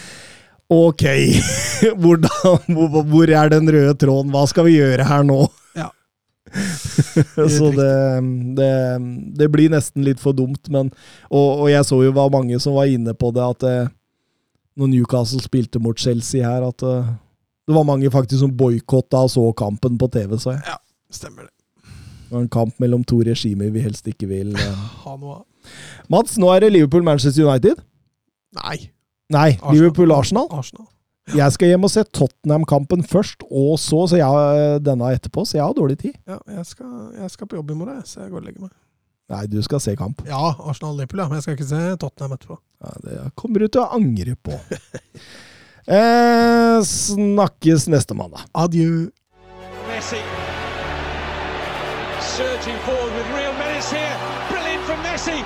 Ok, hvor, hvor er den røde tråden? Hva skal vi gjøre her nå? Ja. så det, det, det blir nesten litt for dumt, men Og, og jeg så jo var mange som var inne på det, at eh, når Newcastle spilte mot Chelsea her, at eh, det var mange faktisk som boikotta og så kampen på TV, så jeg. Ja, stemmer det. Det var en kamp mellom to regimer vi helst ikke vil eh. Ha noe av. Mats, nå er det Liverpool-Manchester United. Nei. Nei, Liverpool-Arsenal. Arsenal. Jeg skal hjem og se Tottenham-kampen først, og så, så jeg, denne etterpå, så jeg har dårlig tid. Ja, jeg skal, jeg skal på jobb i morgen, så jeg går og legger meg. Nei, du skal se kamp. Ja, Arsenal-Liverpool, ja. Men jeg skal ikke se Tottenham etterpå. Ja, det kommer du til å angre på. eh, snakkes neste mandag. Adjø. Messi. Surging forward with real menace here. Brilliant from Messi.